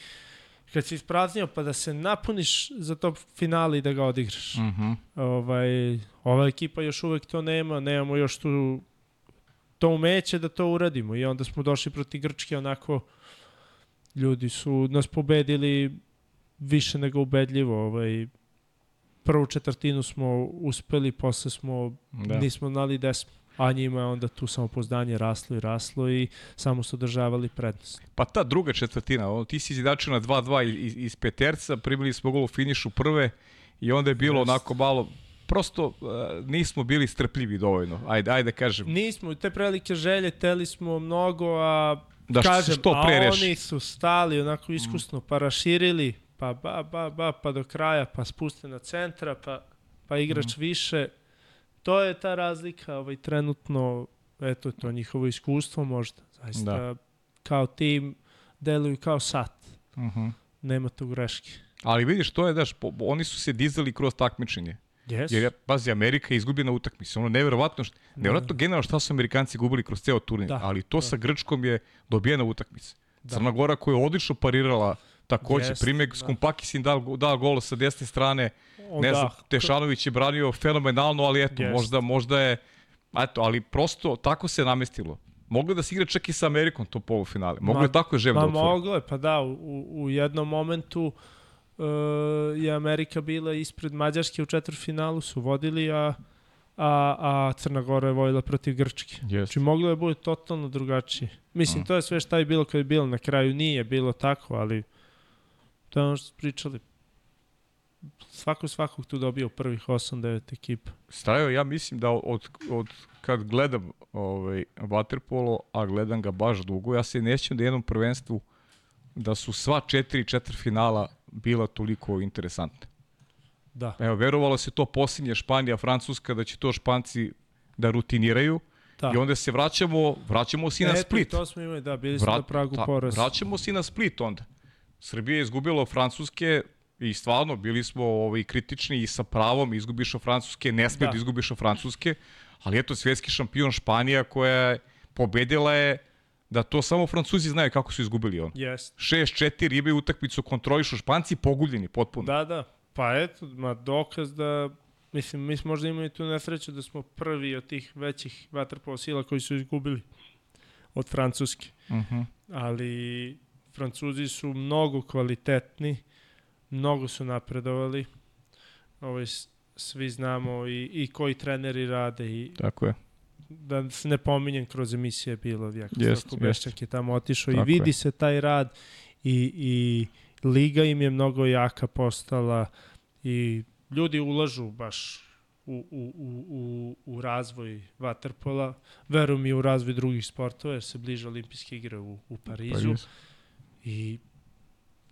kad si ispraznio pa da se napuniš za to finale i da ga odigraš. Mhm. Ovaj, ova ekipa još uvek to nema, nemamo još tu to umeće da to uradimo i onda smo došli proti Grčke onako ljudi su nas pobedili više nego ubedljivo ovaj, prvu četvrtinu smo uspeli, posle smo Da. da. nismo znali gde smo a njima je onda tu samopoznanje raslo i raslo i samo su održavali prednost. Pa ta druga četvrtina, ono, ti si izjedačio na 2-2 iz, iz peterca, primili smo gol u finišu prve i onda je bilo Jest. onako malo, prosto uh, nismo bili strpljivi dovoljno, ajde, ajde kažem. Nismo, te prelike želje, teli smo mnogo, a Da kažem, što pre a oni su stali onako iskusno, pa raširili, pa ba, ba, ba, pa do kraja, pa spuste na centra, pa, pa igrač više. To je ta razlika, ovaj, trenutno, eto, to njihovo iskustvo možda, zaista, Da. kao tim, deluju kao sat, Uh -huh. nema tu greške. Ali vidiš, to je, daš, po, oni su se dizali kroz takmičenje. Yes. Jer, pazi, Amerika je izgubljena utakmica. Ono, nevjerovatno, št, nevjerovatno generalno šta su Amerikanci gubili kroz ceo turnir. Da, ali to da. sa Grčkom je dobijena utakmica. Da. Crna Gora koja je odlično parirala takođe. Jeste, Primek da. Skumpakis im dao, dao gol sa desne strane. O, ne da, znam, Tešanović je branio fenomenalno, ali eto, Jest. možda, možda je, eto, ali prosto tako se namestilo. Moglo da se igra čak i sa Amerikom to polufinale. Moglo je tako je žem da Ma otvori. moglo je, pa da, u, u jednom momentu uh, je Amerika bila ispred Mađarske u četvrtfinalu, su vodili, a, a, a Crna Gora je vojila protiv Grčke. Yes. Znači moglo je bude totalno drugačije. Mislim, to je sve šta je bilo kad je bilo, na kraju nije bilo tako, ali to je ono što su pričali. Svako svakog tu dobio prvih 8-9 ekipa. Strajo, ja mislim da od, od kad gledam ovaj, Waterpolo, a gledam ga baš dugo, ja se nećem da jednom prvenstvu da su sva četiri četvrtfinala bila toliko interesantne. Da. Evo, verovalo se to posljednje Španija, Francuska, da će to Španci da rutiniraju Da. i onda se vraćamo, vraćamo se i na Eto, Split. To smo imali, da, bili smo na pragu ta-. Vraćamo se i na Split onda. Srbija je izgubila Francuske i stvarno bili smo ovaj, kritični i sa pravom izgubiš od Francuske, ne smije da. Da. izgubiš od Francuske, ali eto svetski šampion Španija koja je pobedila je da to samo Francuzi znaju kako su izgubili on. Jest. 6-4 imaju utakmicu, kontrolišu Španci, pogubljeni potpuno. Da, da. Pa eto, ma dokaz da, mislim, mi smo možda imali tu nesreću da smo prvi od tih većih vaterpolo sila koji su izgubili od Francuske. Uh -huh. Ali Francuzi su mnogo kvalitetni, mnogo su napredovali. Ovaj, svi znamo i, i koji treneri rade i Tako je. da se ne pominjem kroz emisije je bilo Vjako Jest, Slavko Bešćak je tamo otišao i Tako vidi je. se taj rad i, i liga im je mnogo jaka postala i ljudi ulažu baš u, u, u, u, u razvoj vaterpola, verujem i u razvoj drugih sportova jer se bliže olimpijske igre u, u Parizu Pariz. i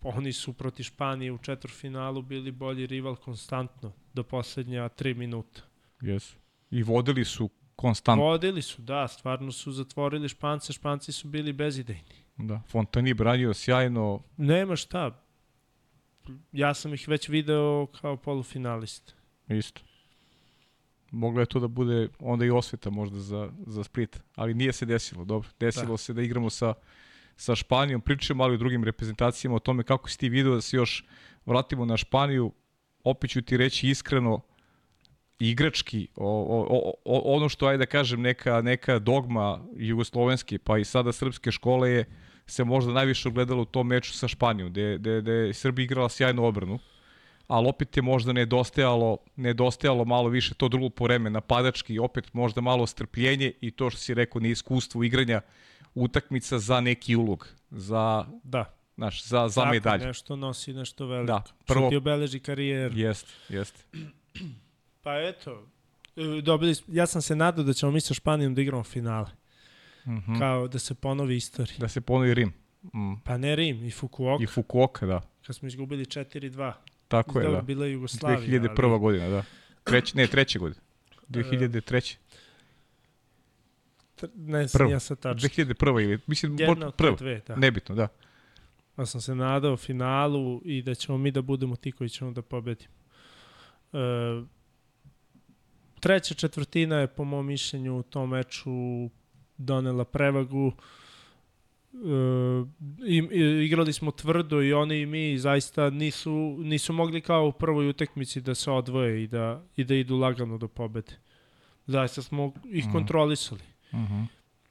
oni su proti Španije u četvrfinalu bili bolji rival konstantno do poslednja tri minuta. Yes. I vodili su konstantno. Vodili su, da, stvarno su zatvorili Špance, Španci su bili bezidejni. Da. Fontani branio sjajno. Nema šta. Ja sam ih već video kao polufinalista. Isto. Moglo je to da bude onda i osveta možda za, za Split, ali nije se desilo. Dobro, desilo Da. se da igramo sa, sa Španijom, pričamo ali o drugim reprezentacijama, o tome kako si ti video da se još vratimo na Španiju. Opet ću ti reći iskreno, igrački, o, o, o, ono što, ajde da kažem, neka, neka dogma jugoslovenske, pa i sada srpske škole je se možda najviše ogledalo u tom meču sa Španijom, gde, gde, gde je Srbija igrala sjajnu obranu. Ali opet je možda nedostajalo, nedostajalo malo više to drugo po vreme napadački, opet možda malo strpljenje i to što si rekao, nije iskustvo igranja utakmica za neki ulog, za, Da. znaš, za, za Tako, medalje. Nešto nosi, nešto veliko. Da, Prvo... Što ti obeleži karijeru. Jeste, jeste. Pa eto, e, dobili, ja sam se nadao da ćemo mi sa Španijom da igramo finale. Mhm. Kao da se ponovi istorija. Da se ponovi Rim. Mm. Pa ne Rim, i Fukuoka, I Fukuoka, da. kad smo izgubili 4-2. Tako je, Dobro, da. bila je Jugoslavija. 2001. godina, da. Treć, ne, treće godine. 2003. Ali, tr- ne, Prvo. ja sad tačno. 2001. ili, mislim, Jedna možda od prvo. dve, da. Nebitno, da. Ja sam se nadao finalu i da ćemo mi da budemo ti koji ćemo da pobedimo. E, treća četvrtina je po mom mišljenju u tom meču donela prevagu. E, i, i, igrali smo tvrdo i oni i mi zaista nisu, nisu mogli kao u prvoj utekmici da se odvoje i da, i da idu lagano do pobede. Zaista smo ih Mhm. kontrolisali Mhm.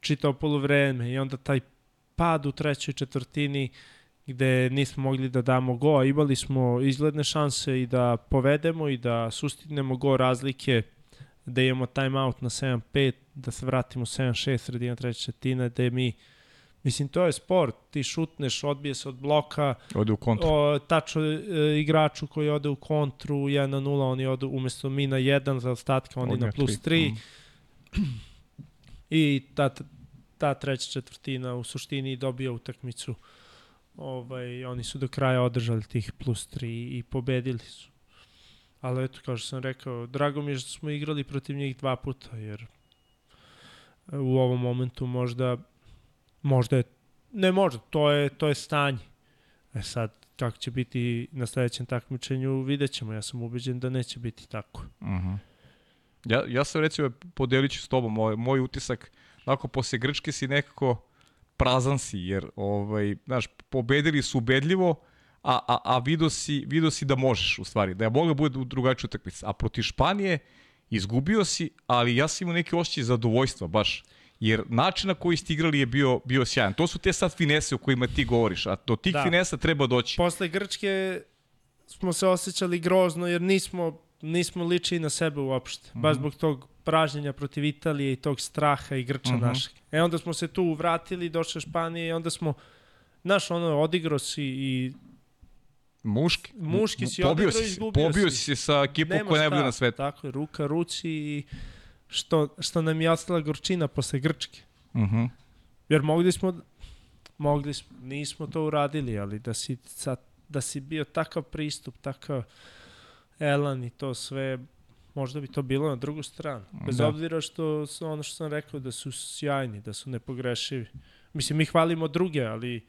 čitao polovreme i onda taj pad u trećoj četvrtini gde nismo mogli da damo go, a imali smo izgledne šanse i da povedemo i da sustignemo go razlike, da imamo timeout na 7-5, da se vratimo 7-6 sredina treće četvrtine, da mi Mislim, to je sport. Ti šutneš, odbije se od bloka, Ode u kontru. o, tačno e, igraču koji ode u kontru 1-0, oni odu umesto mi na 1 za ostatka, oni na plus 3. Mm. I ta, ta treća četvrtina u suštini dobija utakmicu. Ovaj, oni su do kraja održali tih plus 3 i pobedili su. Ali eto, kao što sam rekao, drago mi je što smo igrali protiv njih dva puta, jer u ovom momentu možda, možda je, ne možda, to je, to je stanje. E sad, kako će biti na sledećem takmičenju, vidjet ćemo. Ja sam ubeđen da neće biti tako. Mhm. Ja, ja sam recimo podelit ću s tobom moj, moj utisak, onako posle Grčke si nekako prazan si, jer ovaj, znaš, pobedili su ubedljivo, a, a, a vidio, si, vidio si da možeš u stvari, da je mogla bude drugačija utakmica. A protiv Španije izgubio si, ali ja sam imao neki osjećaj zadovoljstva baš, jer način na koji ste igrali je bio, bio sjajan. To su te sad finese o kojima ti govoriš, a do tih Da. finesa treba doći. Posle Grčke smo se osjećali grozno jer nismo, nismo ličili na sebe uopšte. Mm -hmm. Baš zbog tog pražnjenja protiv Italije i tog straha i Grča mm Mhm. -hmm. našeg. E onda smo se tu vratili, došle Španije i onda smo, znaš, ono, odigrao si i Muški. Muški si pobio odigrao i si, izgubio pobio si. si se sa ekipom koja je najbolja na svetu. Tako je, ruka ruci i što, što nam je ostala gorčina posle Grčke. Uh -huh. Jer mogli smo, mogli smo, nismo to uradili, ali da si, sad, da si bio takav pristup, takav elan i to sve, možda bi to bilo na drugu stranu. Bez Da. obzira što ono što sam rekao, da su sjajni, da su nepogrešivi. Mislim, mi hvalimo druge, ali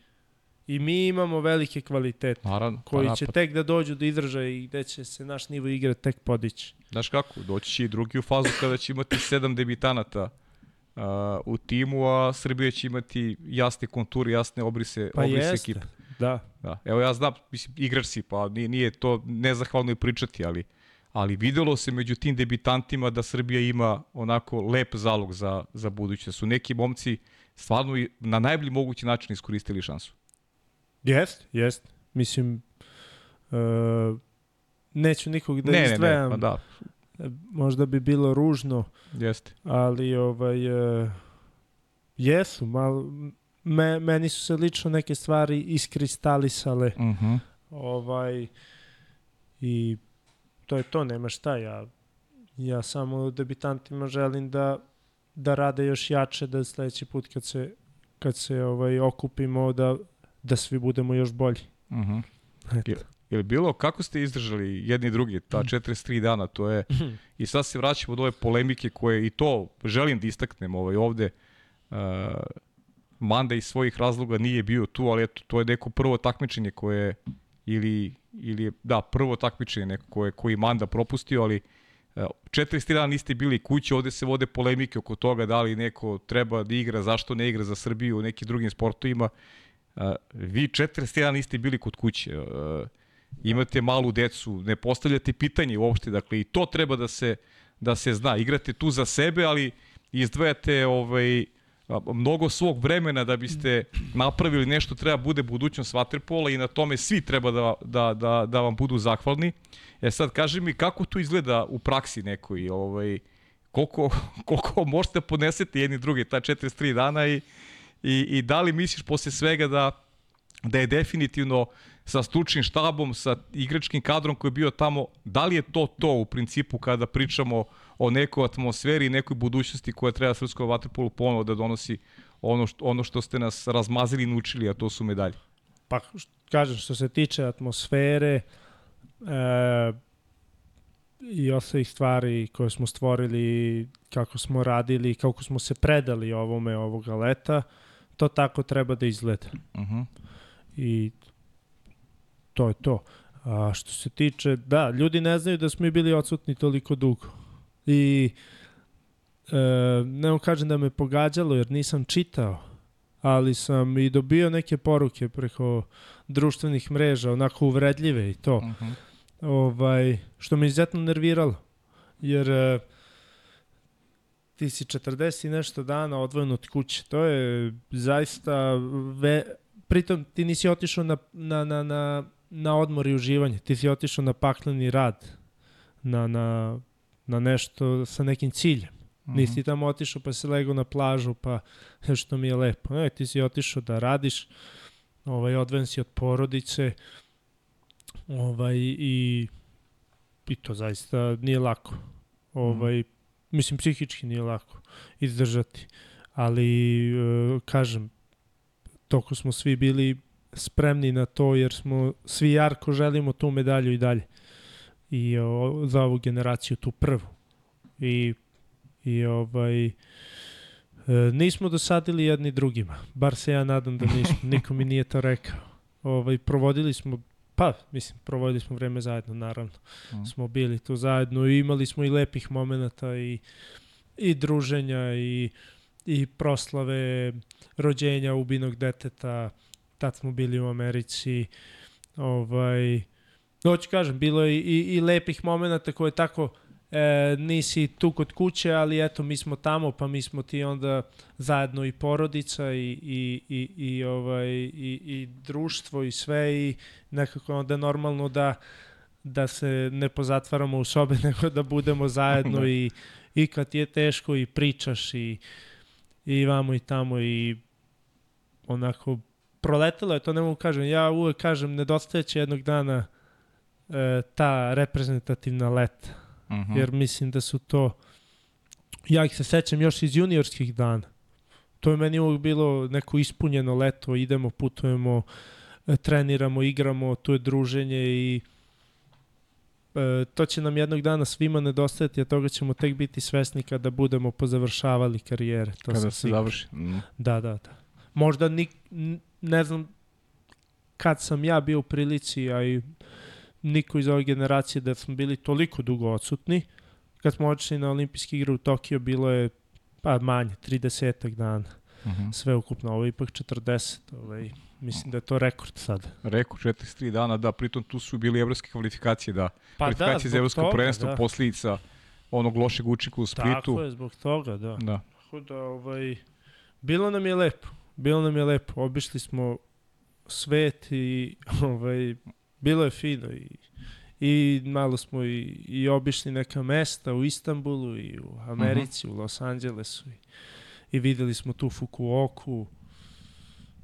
i mi imamo velike kvalitete Naravno. koji pa će napad. tek da dođu do izražaja i gde će se naš nivo igre tek podići. Znaš kako, doći će i drugi u fazu kada će imati sedam debitanata uh, u timu, a Srbija će imati jasne konture, jasne obrise, Pa obrise jeste. ekipe. Da. Da. Evo ja znam, mislim, igrač si, pa nije, nije to nezahvalno i pričati, ali, ali videlo se među tim debitantima da Srbija ima onako lep zalog za, za buduće. Da su neki momci stvarno na najbolji mogući način iskoristili šansu. Jest, jest. Mislim, uh, neću nikog da ne, ne, izdvajam. ne, pa da, Možda bi bilo ružno, jeste. ali ovaj, uh, jesu, malo, me, meni su se lično neke stvari iskristalisale Uh -huh. ovaj, i to je to, nema šta. Ja, ja samo debitantima želim da, da rade još jače, da sledeći put kad se, kad se ovaj, okupimo, da, da svi budemo još bolji. Uh -huh. Eto. Je, li bilo, kako ste izdržali jedni i drugi, ta 43 dana, to je, i sad se vraćamo do ove polemike koje, i to želim da istaknem ovaj, ovde, uh, Manda iz svojih razloga nije bio tu, ali eto, to je neko prvo takmičenje koje, ili, ili je, da, prvo takmičenje neko koje, koji Manda propustio, ali uh, 43 dana niste bili kući, ovde se vode polemike oko toga da li neko treba da igra, zašto ne igra za Srbiju u nekim drugim sportovima. Uh, vi 43 dana niste bili kod kuće. Imate malu decu, ne postavljate pitanje uopšte, dakle i to treba da se da se zna. Igrate tu za sebe, ali izdvajate ovaj mnogo svog vremena da biste napravili nešto treba bude budućnost vaterpola i na tome svi treba da, da, da, da vam budu zahvalni. E sad, kaži mi kako to izgleda u praksi nekoj, ovaj, koliko, koliko možete podneseti jedni drugi ta 43 dana i, i, i da li misliš posle svega da, da je definitivno sa stručnim štabom, sa igračkim kadrom koji je bio tamo, da li je to to u principu kada pričamo o nekoj atmosferi i nekoj budućnosti koja treba srpskom vaterpolu ponovo da donosi ono što, ono što ste nas razmazili i naučili, a to su medalje? Pa, kažem, što se tiče atmosfere e, i ostalih stvari koje smo stvorili, kako smo radili, kako smo se predali ovome ovoga leta, to tako treba da izgleda. Uh mhm. -huh. I to je to. A što se tiče, da, ljudi ne znaju da smo i bili odsutni toliko dugo. I e, ne vam kažem da me pogađalo jer nisam čitao, ali sam i dobio neke poruke preko društvenih mreža, onako uvredljive i to. Uh mhm. -huh. ovaj, što me izuzetno nerviralo. Jer e, ti si 40 i nešto dana odvojen od kuće. To je zaista ve, pritom ti nisi otišao na, na, na, na na odmor i uživanje. Ti si otišao na pakleni rad, na, na, na nešto sa nekim ciljem. Mm -hmm. Nisi tamo otišao pa se lego na plažu pa što mi je lepo. Ne, ti si otišao da radiš, ovaj, odven si od porodice ovaj, i, i to zaista nije lako. Ovaj, mm -hmm. Mislim, psihički nije lako izdržati. Ali, e, kažem, toko smo svi bili spremni na to jer smo svi jarko želimo tu medalju i dalje. I o, za ovu generaciju tu prvu. I i ovaj e, nismo dosadili jedni drugima. Bar se ja nadam da nismo. Niko mi nije to rekao. Ovaj provodili smo pa mislim provodili smo vreme zajedno naravno. Mm. smo bili tu zajedno i imali smo i lepih momenata i i druženja i i proslave rođenja ubinog deteta. Tad smo bili u Americi, ovaj, hoću kažem, bilo je i, i lepih momenta koje tako e, nisi tu kod kuće, ali eto, mi smo tamo, pa mi smo ti onda zajedno i porodica i, i, i, i, ovaj, i, i društvo i sve i nekako onda normalno da da se ne pozatvaramo u sobe, nego da budemo zajedno da. i, i kad je teško i pričaš i, i vamo i tamo i onako proletelo je, to ne mogu kažem. Ja uvek kažem, nedostajeće jednog dana e, ta reprezentativna leta. Uh mhm. -huh. Jer mislim da su to, ja ih se sećam još iz juniorskih dana. To je meni uvek bilo neko ispunjeno leto, idemo, putujemo, e, treniramo, igramo, tu je druženje i e, to će nam jednog dana svima nedostajati, a toga ćemo tek biti svesni kada budemo pozavršavali karijere. To kada se završi. Mm. Da, da, da. Možda ni, ne znam kad sam ja bio u prilici, a i niko iz ove generacije da smo bili toliko dugo odsutni. Kad smo otišli na olimpijske igre u Tokio, bilo je pa manje, 30 dana. Uh mhm. -huh. Sve ukupno, ovo je ipak 40. Ovaj, mislim da je to rekord sad. Rekord 43 dana, da, pritom tu su bili evropske kvalifikacije, da. Pa da, kvalifikacije da, za evropsko prvenstvo, da. posljedica onog lošeg učinka u Splitu. Tako je, zbog toga, da. Da. Tako da, ovaj, bilo nam je lepo bilo nam je lepo, obišli smo svet i ovaj, bilo je fino i, i malo smo i, i obišli neka mesta u Istanbulu i u Americi, uh -huh. u Los Angelesu i, i videli smo tu Fukuoku.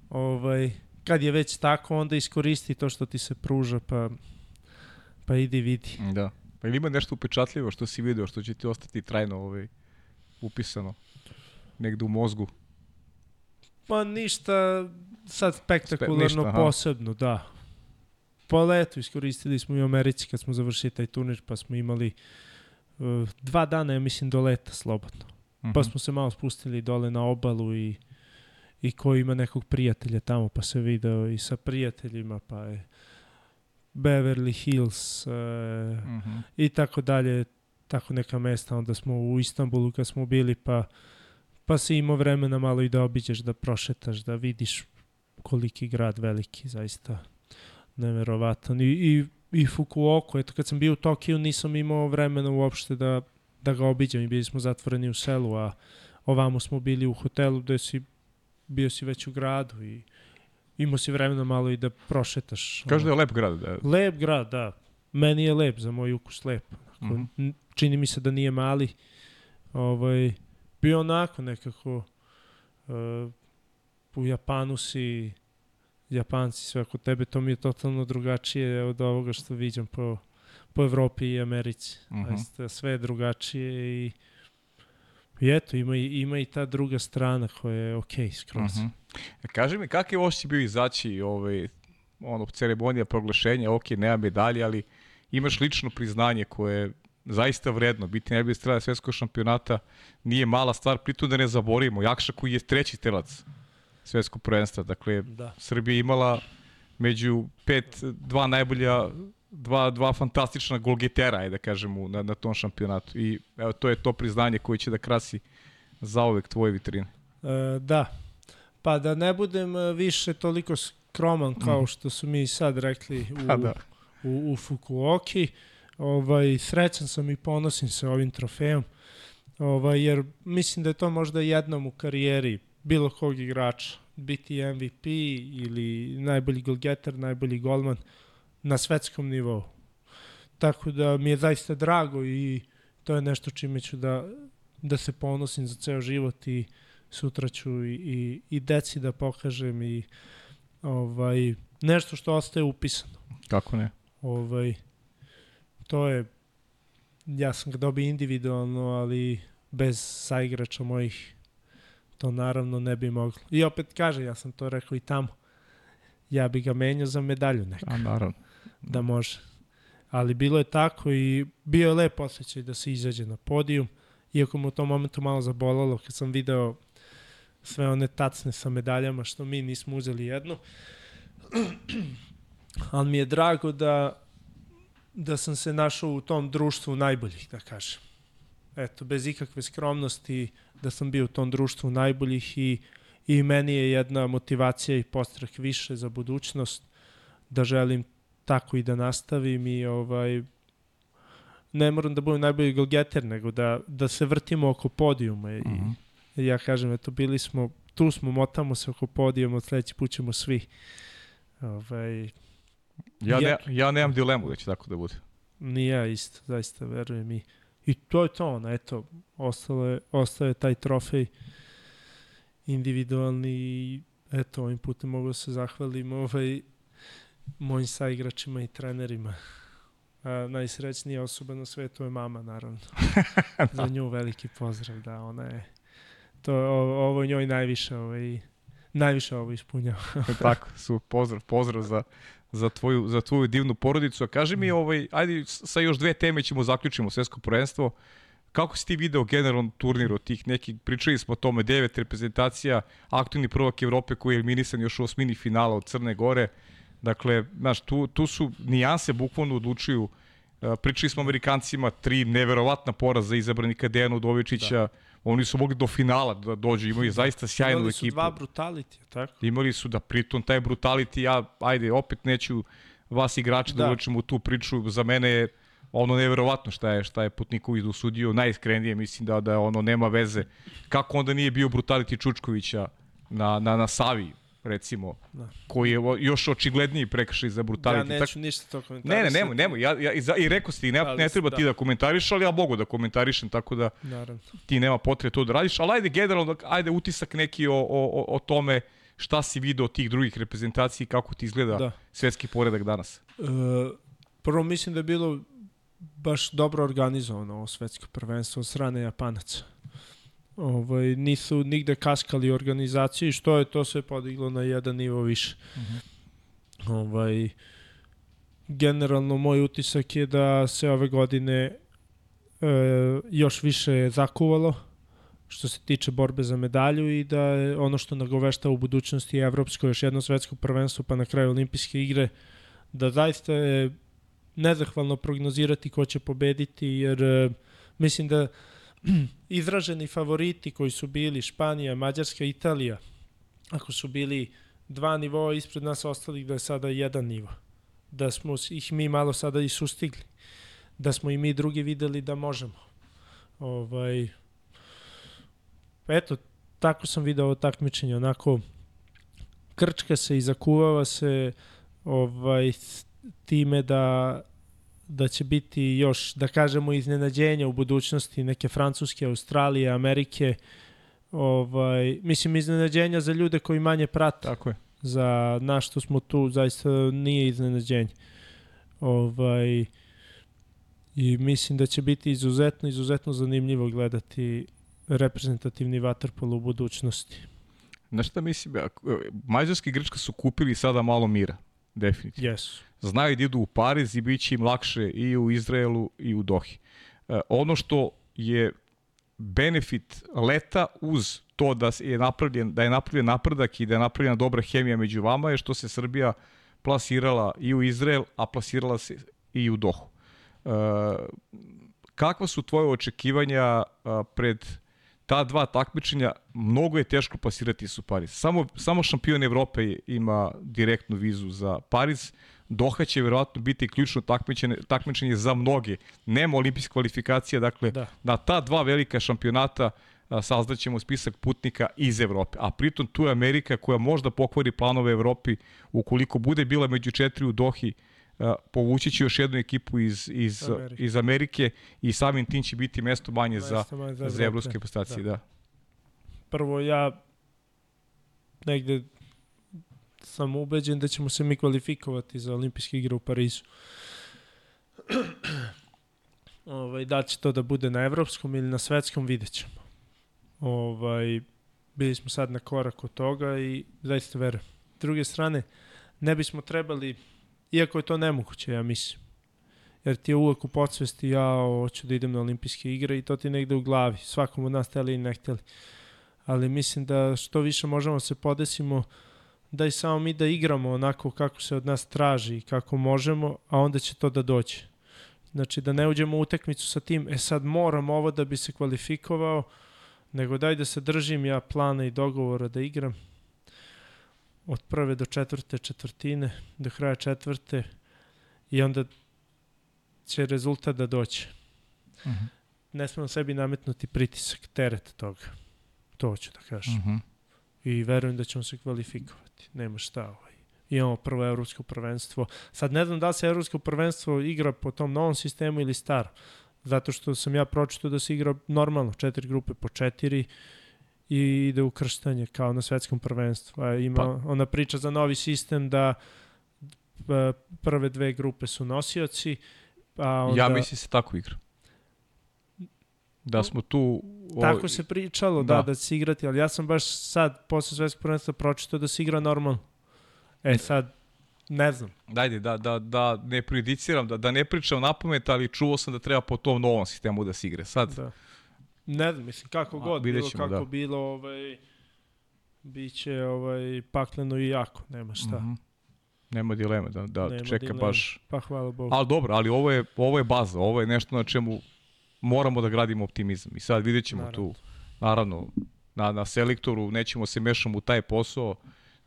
Ovaj, kad je već tako, onda iskoristi to što ti se pruža, pa, pa idi vidi. Da. Pa ili ima nešto upečatljivo što si video, što će ti ostati trajno ovaj, upisano negde u mozgu? Pa ništa sad spektakularno Spe, ništa, posebno, da. Pa leto iskoristili smo i u Americi kad smo završili taj turnir, pa smo imali uh, dva dana, ja mislim, do leta slobodno. Uh -huh. Pa mhm. smo se malo spustili dole na obalu i i ko ima nekog prijatelja tamo, pa se video i sa prijateljima, pa je Beverly Hills uh, uh -huh. i tako dalje, tako neka mesta. Onda smo u Istanbulu kad smo bili, pa pa si imao vremena malo i da obiđeš, da prošetaš, da vidiš koliki grad veliki, zaista neverovatan. I, i, i Fukuoka, eto kad sam bio u Tokiju nisam imao vremena uopšte da, da ga obiđem i bili smo zatvoreni u selu, a ovamo smo bili u hotelu gde si bio si već u gradu i imao si vremena malo i da prošetaš. Kaže da je lep grad. Da. Lep grad, da. Meni je lep, za moj ukus lep. Onako, mm -hmm. Čini mi se da nije mali. Ovaj, bio onako nekako uh, u Japanu si Japanci sve oko tebe, to mi je totalno drugačije od ovoga što viđam po, po Evropi i Americi. Mm -hmm. Sve je drugačije i I eto, ima ima i ta druga strana koja je okej okay, skroz. Uh -huh. Kaži mi, kakav je osjećaj bio izaći ovaj, ono, ceremonija proglašenja, ok, nema medalje, ali imaš lično priznanje koje je zaista vredno. Biti najbolji strelac svetskog šampionata nije mala stvar, pritom da ne zaborimo. Jakša koji je treći strelac svetskog prvenstva. Dakle, da. Srbija imala među pet, dva najbolja dva, dva fantastična golgetera, ajde da kažem, na, na tom šampionatu. I evo, to je to priznanje koje će da krasi zaovek tvoje vitrine. E, da. Pa da ne budem e, više toliko skroman kao mm. što su mi sad rekli u, da. u, u Fukuoki, ovaj, srećan sam i ponosim se ovim trofejom, ovaj, jer mislim da je to možda jednom u karijeri bilo kog igrača, biti MVP ili najbolji golgeter, najbolji golman, na svetskom nivou. Tako da mi je zaista drago i to je nešto čime ću da, da se ponosim za ceo život i sutra ću i, i, i deci da pokažem i ovaj, nešto što ostaje upisano. Kako ne? Ovaj, to je, ja sam ga dobio individualno, ali bez saigrača mojih to naravno ne bi moglo. I opet kaže, ja sam to rekao i tamo, ja bi ga menjao za medalju neku. A naravno da može. Ali bilo je tako i bio je lep osjećaj da se izađe na podijum, iako mu u tom momentu malo zabolalo kad sam video sve one tacne sa medaljama što mi nismo uzeli jednu. Ali mi je drago da da sam se našao u tom društvu najboljih, da kažem. Eto, bez ikakve skromnosti, da sam bio u tom društvu najboljih i, i meni je jedna motivacija i postrah više za budućnost, da želim tako i da nastavim i ovaj ne moram da budem najbolji golgeter, nego da, da se vrtimo oko podijuma. Mm -hmm. I ja kažem, eto, bili smo, tu smo, motamo se oko podijuma, od sledeći put ćemo svi. Ovaj, ja, ne, ja nemam dilemu da će tako da bude. Ni ja isto, zaista verujem i I to je to, ono, eto, ostalo je, ostao je taj trofej individualni i eto, ovim putem mogu da se zahvalim ovaj, mojim saigračima i trenerima. A, najsrećnija osoba na svetu je mama, naravno. Za nju veliki pozdrav, da, ona je to, ovo, ovo njoj najviše, ovaj, najviše ovo ispunjava. Tako, su, pozdrav, pozdrav za, za, tvoju, za tvoju divnu porodicu. A kaži mi, ovaj, ajde, sa još dve teme ćemo zaključimo svetsko prvenstvo. Kako si ti video generalno turnir od tih nekih, pričali smo o tome, devet reprezentacija, aktivni prvak Evrope koji je eliminisan još u osmini finala od Crne Gore. Dakle, znaš, tu, tu su nijanse bukvalno odlučuju. Uh, pričali smo Amerikancima, tri neverovatna poraza izabranika Dejana Udovičića, da. Oni su mogli do finala da dođu, imaju zaista sjajnu ekipu. Imali su dva brutality, tako? Imali su da pritom taj brutality, ja, ajde, opet neću vas igrači da, da uločim u tu priču, za mene je ono neverovatno šta je šta je Putniković dosudio, najiskrenije mislim da da ono nema veze. Kako onda nije bio brutality Čučkovića na, na, na Savi recimo, da. koji je još očigledniji prekršaj za brutality. Ja neću tak... ništa to komentarišati. Ne, ne, nemoj, nemoj. Ja, ja, i, za, i rekao si, ne, ne treba da. ti da komentariš, ali ja mogu da komentarišem, tako da Naravno. ti nema potrebe to da radiš. Ali ajde generalno, ajde utisak neki o, o, o tome šta si video od tih drugih reprezentacija i kako ti izgleda da. svetski poredak danas. E, prvo mislim da je bilo baš dobro organizovano ovo svetsko prvenstvo od strane Japanaca ovaj, nisu nigde kaskali organizaciji, što je to sve podiglo na jedan nivo više. Uh mhm. -huh. ovaj, generalno moj utisak je da se ove godine e, još više zakuvalo što se tiče borbe za medalju i da je ono što nagovešta u budućnosti evropsko još jedno svetsko prvenstvo pa na kraju olimpijske igre da zaista je nezahvalno prognozirati ko će pobediti jer e, mislim da izraženi favoriti koji su bili Španija, Mađarska, Italija, ako su bili dva nivoa ispred nas ostalih da je sada jedan nivo. Da smo ih mi malo sada i sustigli. Da smo i mi drugi videli da možemo. Ovaj, eto, tako sam video ovo takmičenje, onako krčka se i zakuvava se ovaj, time da da će biti još, da kažemo, iznenađenja u budućnosti neke Francuske, Australije, Amerike, ovaj, mislim, iznenađenja za ljude koji manje prate. Tako je. Za nas što smo tu, zaista nije iznenađenje. Ovaj, I mislim da će biti izuzetno, izuzetno zanimljivo gledati reprezentativni vaterpol u budućnosti. Znaš šta mislim, Mađarska i Grčka su kupili sada malo mira, definitivno. Yes. Znaju da idu u Pariz i bit će im lakše i u Izraelu i u Dohi. E, ono što je benefit leta uz to da je napravljen, da je napravljen napredak i da je napravljena dobra hemija među vama je što se Srbija plasirala i u Izrael, a plasirala se i u Dohu. E, kakva su tvoje očekivanja pred ta dva takmičenja mnogo je teško plasirati su Pariz. Samo, samo šampion Evrope ima direktnu vizu za Pariz. Doha će verovatno biti ključno takmičenje, takmičenje za mnoge. Nema olimpijske kvalifikacije, dakle, da. na ta dva velika šampionata sazdaćemo spisak putnika iz Evrope. A pritom tu je Amerika koja možda pokvari planove Evropi ukoliko bude bila među četiri u Dohi, povući će još jednu ekipu iz, iz, Amerike. iz Amerike i samim tim će biti mesto manje mesto za, manje za, za evropske postacije. Da. da. Prvo, ja negde sam ubeđen da ćemo se mi kvalifikovati za olimpijske igre u Parizu. ovaj, da će to da bude na evropskom ili na svetskom, vidjet ćemo. Ovaj, bili smo sad na korak od toga i zaista verujem. S druge strane, ne bismo trebali Iako je to nemoguće, ja mislim. Jer ti je uvek u podsvesti, ja hoću da idem na olimpijske igre i to ti negde u glavi. Svakom od nas teli i ne hteli. Ali mislim da što više možemo da se podesimo, da i samo mi da igramo onako kako se od nas traži i kako možemo, a onda će to da dođe. Znači da ne uđemo u utekmicu sa tim, e sad moram ovo da bi se kvalifikovao, nego daj da se držim ja plana i dogovora da igram od prve do četvrte četvrtine, do kraja četvrte i onda će rezultat da doće. Uh mhm. -huh. Ne smemo sebi nametnuti pritisak, teret toga. To hoću da kažem. Uh mhm. -huh. I verujem da ćemo se kvalifikovati. Nema šta ovaj. Imamo prvo evropsko prvenstvo. Sad ne znam da se evropsko prvenstvo igra po tom novom sistemu ili staro. Zato što sam ja pročito da se igra normalno, četiri grupe po četiri i ide u krštanje kao na svetskom prvenstvu. A ima pa. ona priča za novi sistem da prve dve grupe su nosioci, a onda... Ja mislim se tako igra. Da smo tu... O... Tako se pričalo, da. da, da se igrati, ali ja sam baš sad, posle svetskog prvenstva, pročitao da se igra normalno. E sad, ne znam. Dajde, da, da, da ne prejudiciram, da, da ne pričam na pamet, ali čuo sam da treba po tom novom sistemu da se igre. Sad, da Ne znam, mislim, kako god, bilo ćemo, kako da. bilo, ovaj, biće ovaj, pakleno i jako, nema šta. Mm -hmm. Nema dileme da, da nema čeka dileme. baš... Pa hvala Bogu. Ali dobro, ali ovo je, ovo je baza, ovo je nešto na čemu moramo da gradimo optimizam. I sad vidjet ćemo naravno. tu, naravno, na, na selektoru nećemo se mešamo u taj posao,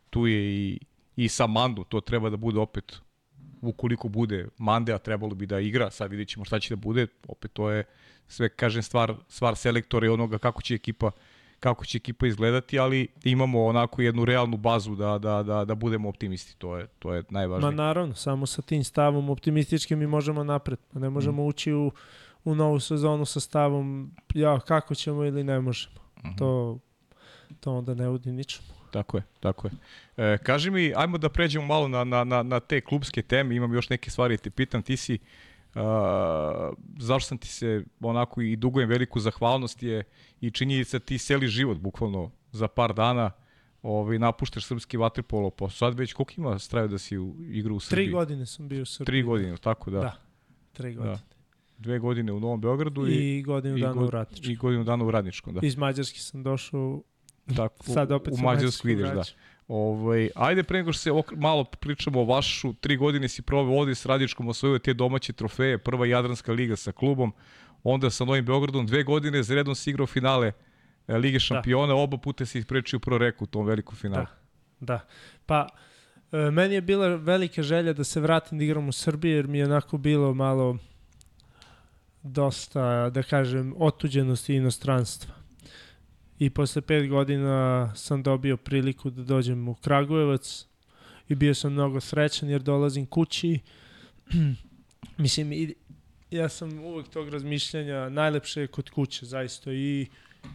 tu je i, i sa Mandu, to treba da bude opet ukoliko bude Mande, a trebalo bi da igra, sad vidjet ćemo šta će da bude, opet to je sve kažem stvar stvar selektora i onoga kako će ekipa kako će ekipa izgledati, ali imamo onako jednu realnu bazu da, da, da, da budemo optimisti, to je, to je najvažnije. Ma naravno, samo sa tim stavom optimističkim mi možemo napred, ne možemo mm. ući u, u novu sezonu sa stavom ja, kako ćemo ili ne možemo. Mm -hmm. To, to onda ne udi ničemu. Tako je, tako je. E, kaži mi, ajmo da pređemo malo na, na, na, na te klubske teme, imam još neke stvari, te pitam, ti si uh, Uh, zašto sam ti se onako i dugujem veliku zahvalnost je i činjenica ti seli život bukvalno za par dana ovaj, napuštaš srpski vaterpolo, pa sad već koliko ima straju da si u igru u Srbiji? Tri godine sam bio u Srbiji. Tri godine, tako da? Da, tri da. godine. Da. Dve godine u Novom Beogradu i, i godinu dana u Radničkom. I godinu dana u Radničkom, da. Iz Mađarske sam došao, tako, sad opet u Mađarsku ideš, da. Ovaj, ajde pre nego što se ok, malo pričamo o vašu, tri godine si proveo ovde s Radičkom, osvojio te domaće trofeje, prva Jadranska liga sa klubom, onda sa Novim Beogradom, dve godine za redom si igrao finale e, Lige da. šampiona, da. oba puta si isprečio pro reku u tom velikom finalu. Da, da. Pa, e, meni je bila velika želja da se vratim da igram u Srbiji, jer mi je onako bilo malo dosta, da kažem, otuđenosti inostranstva. I posle pet godina sam dobio priliku da dođem u Kragujevac i bio sam mnogo srećan jer dolazim kući. Mislim, i, ja sam uvek tog razmišljanja, najlepše je kod kuće, zaista, i,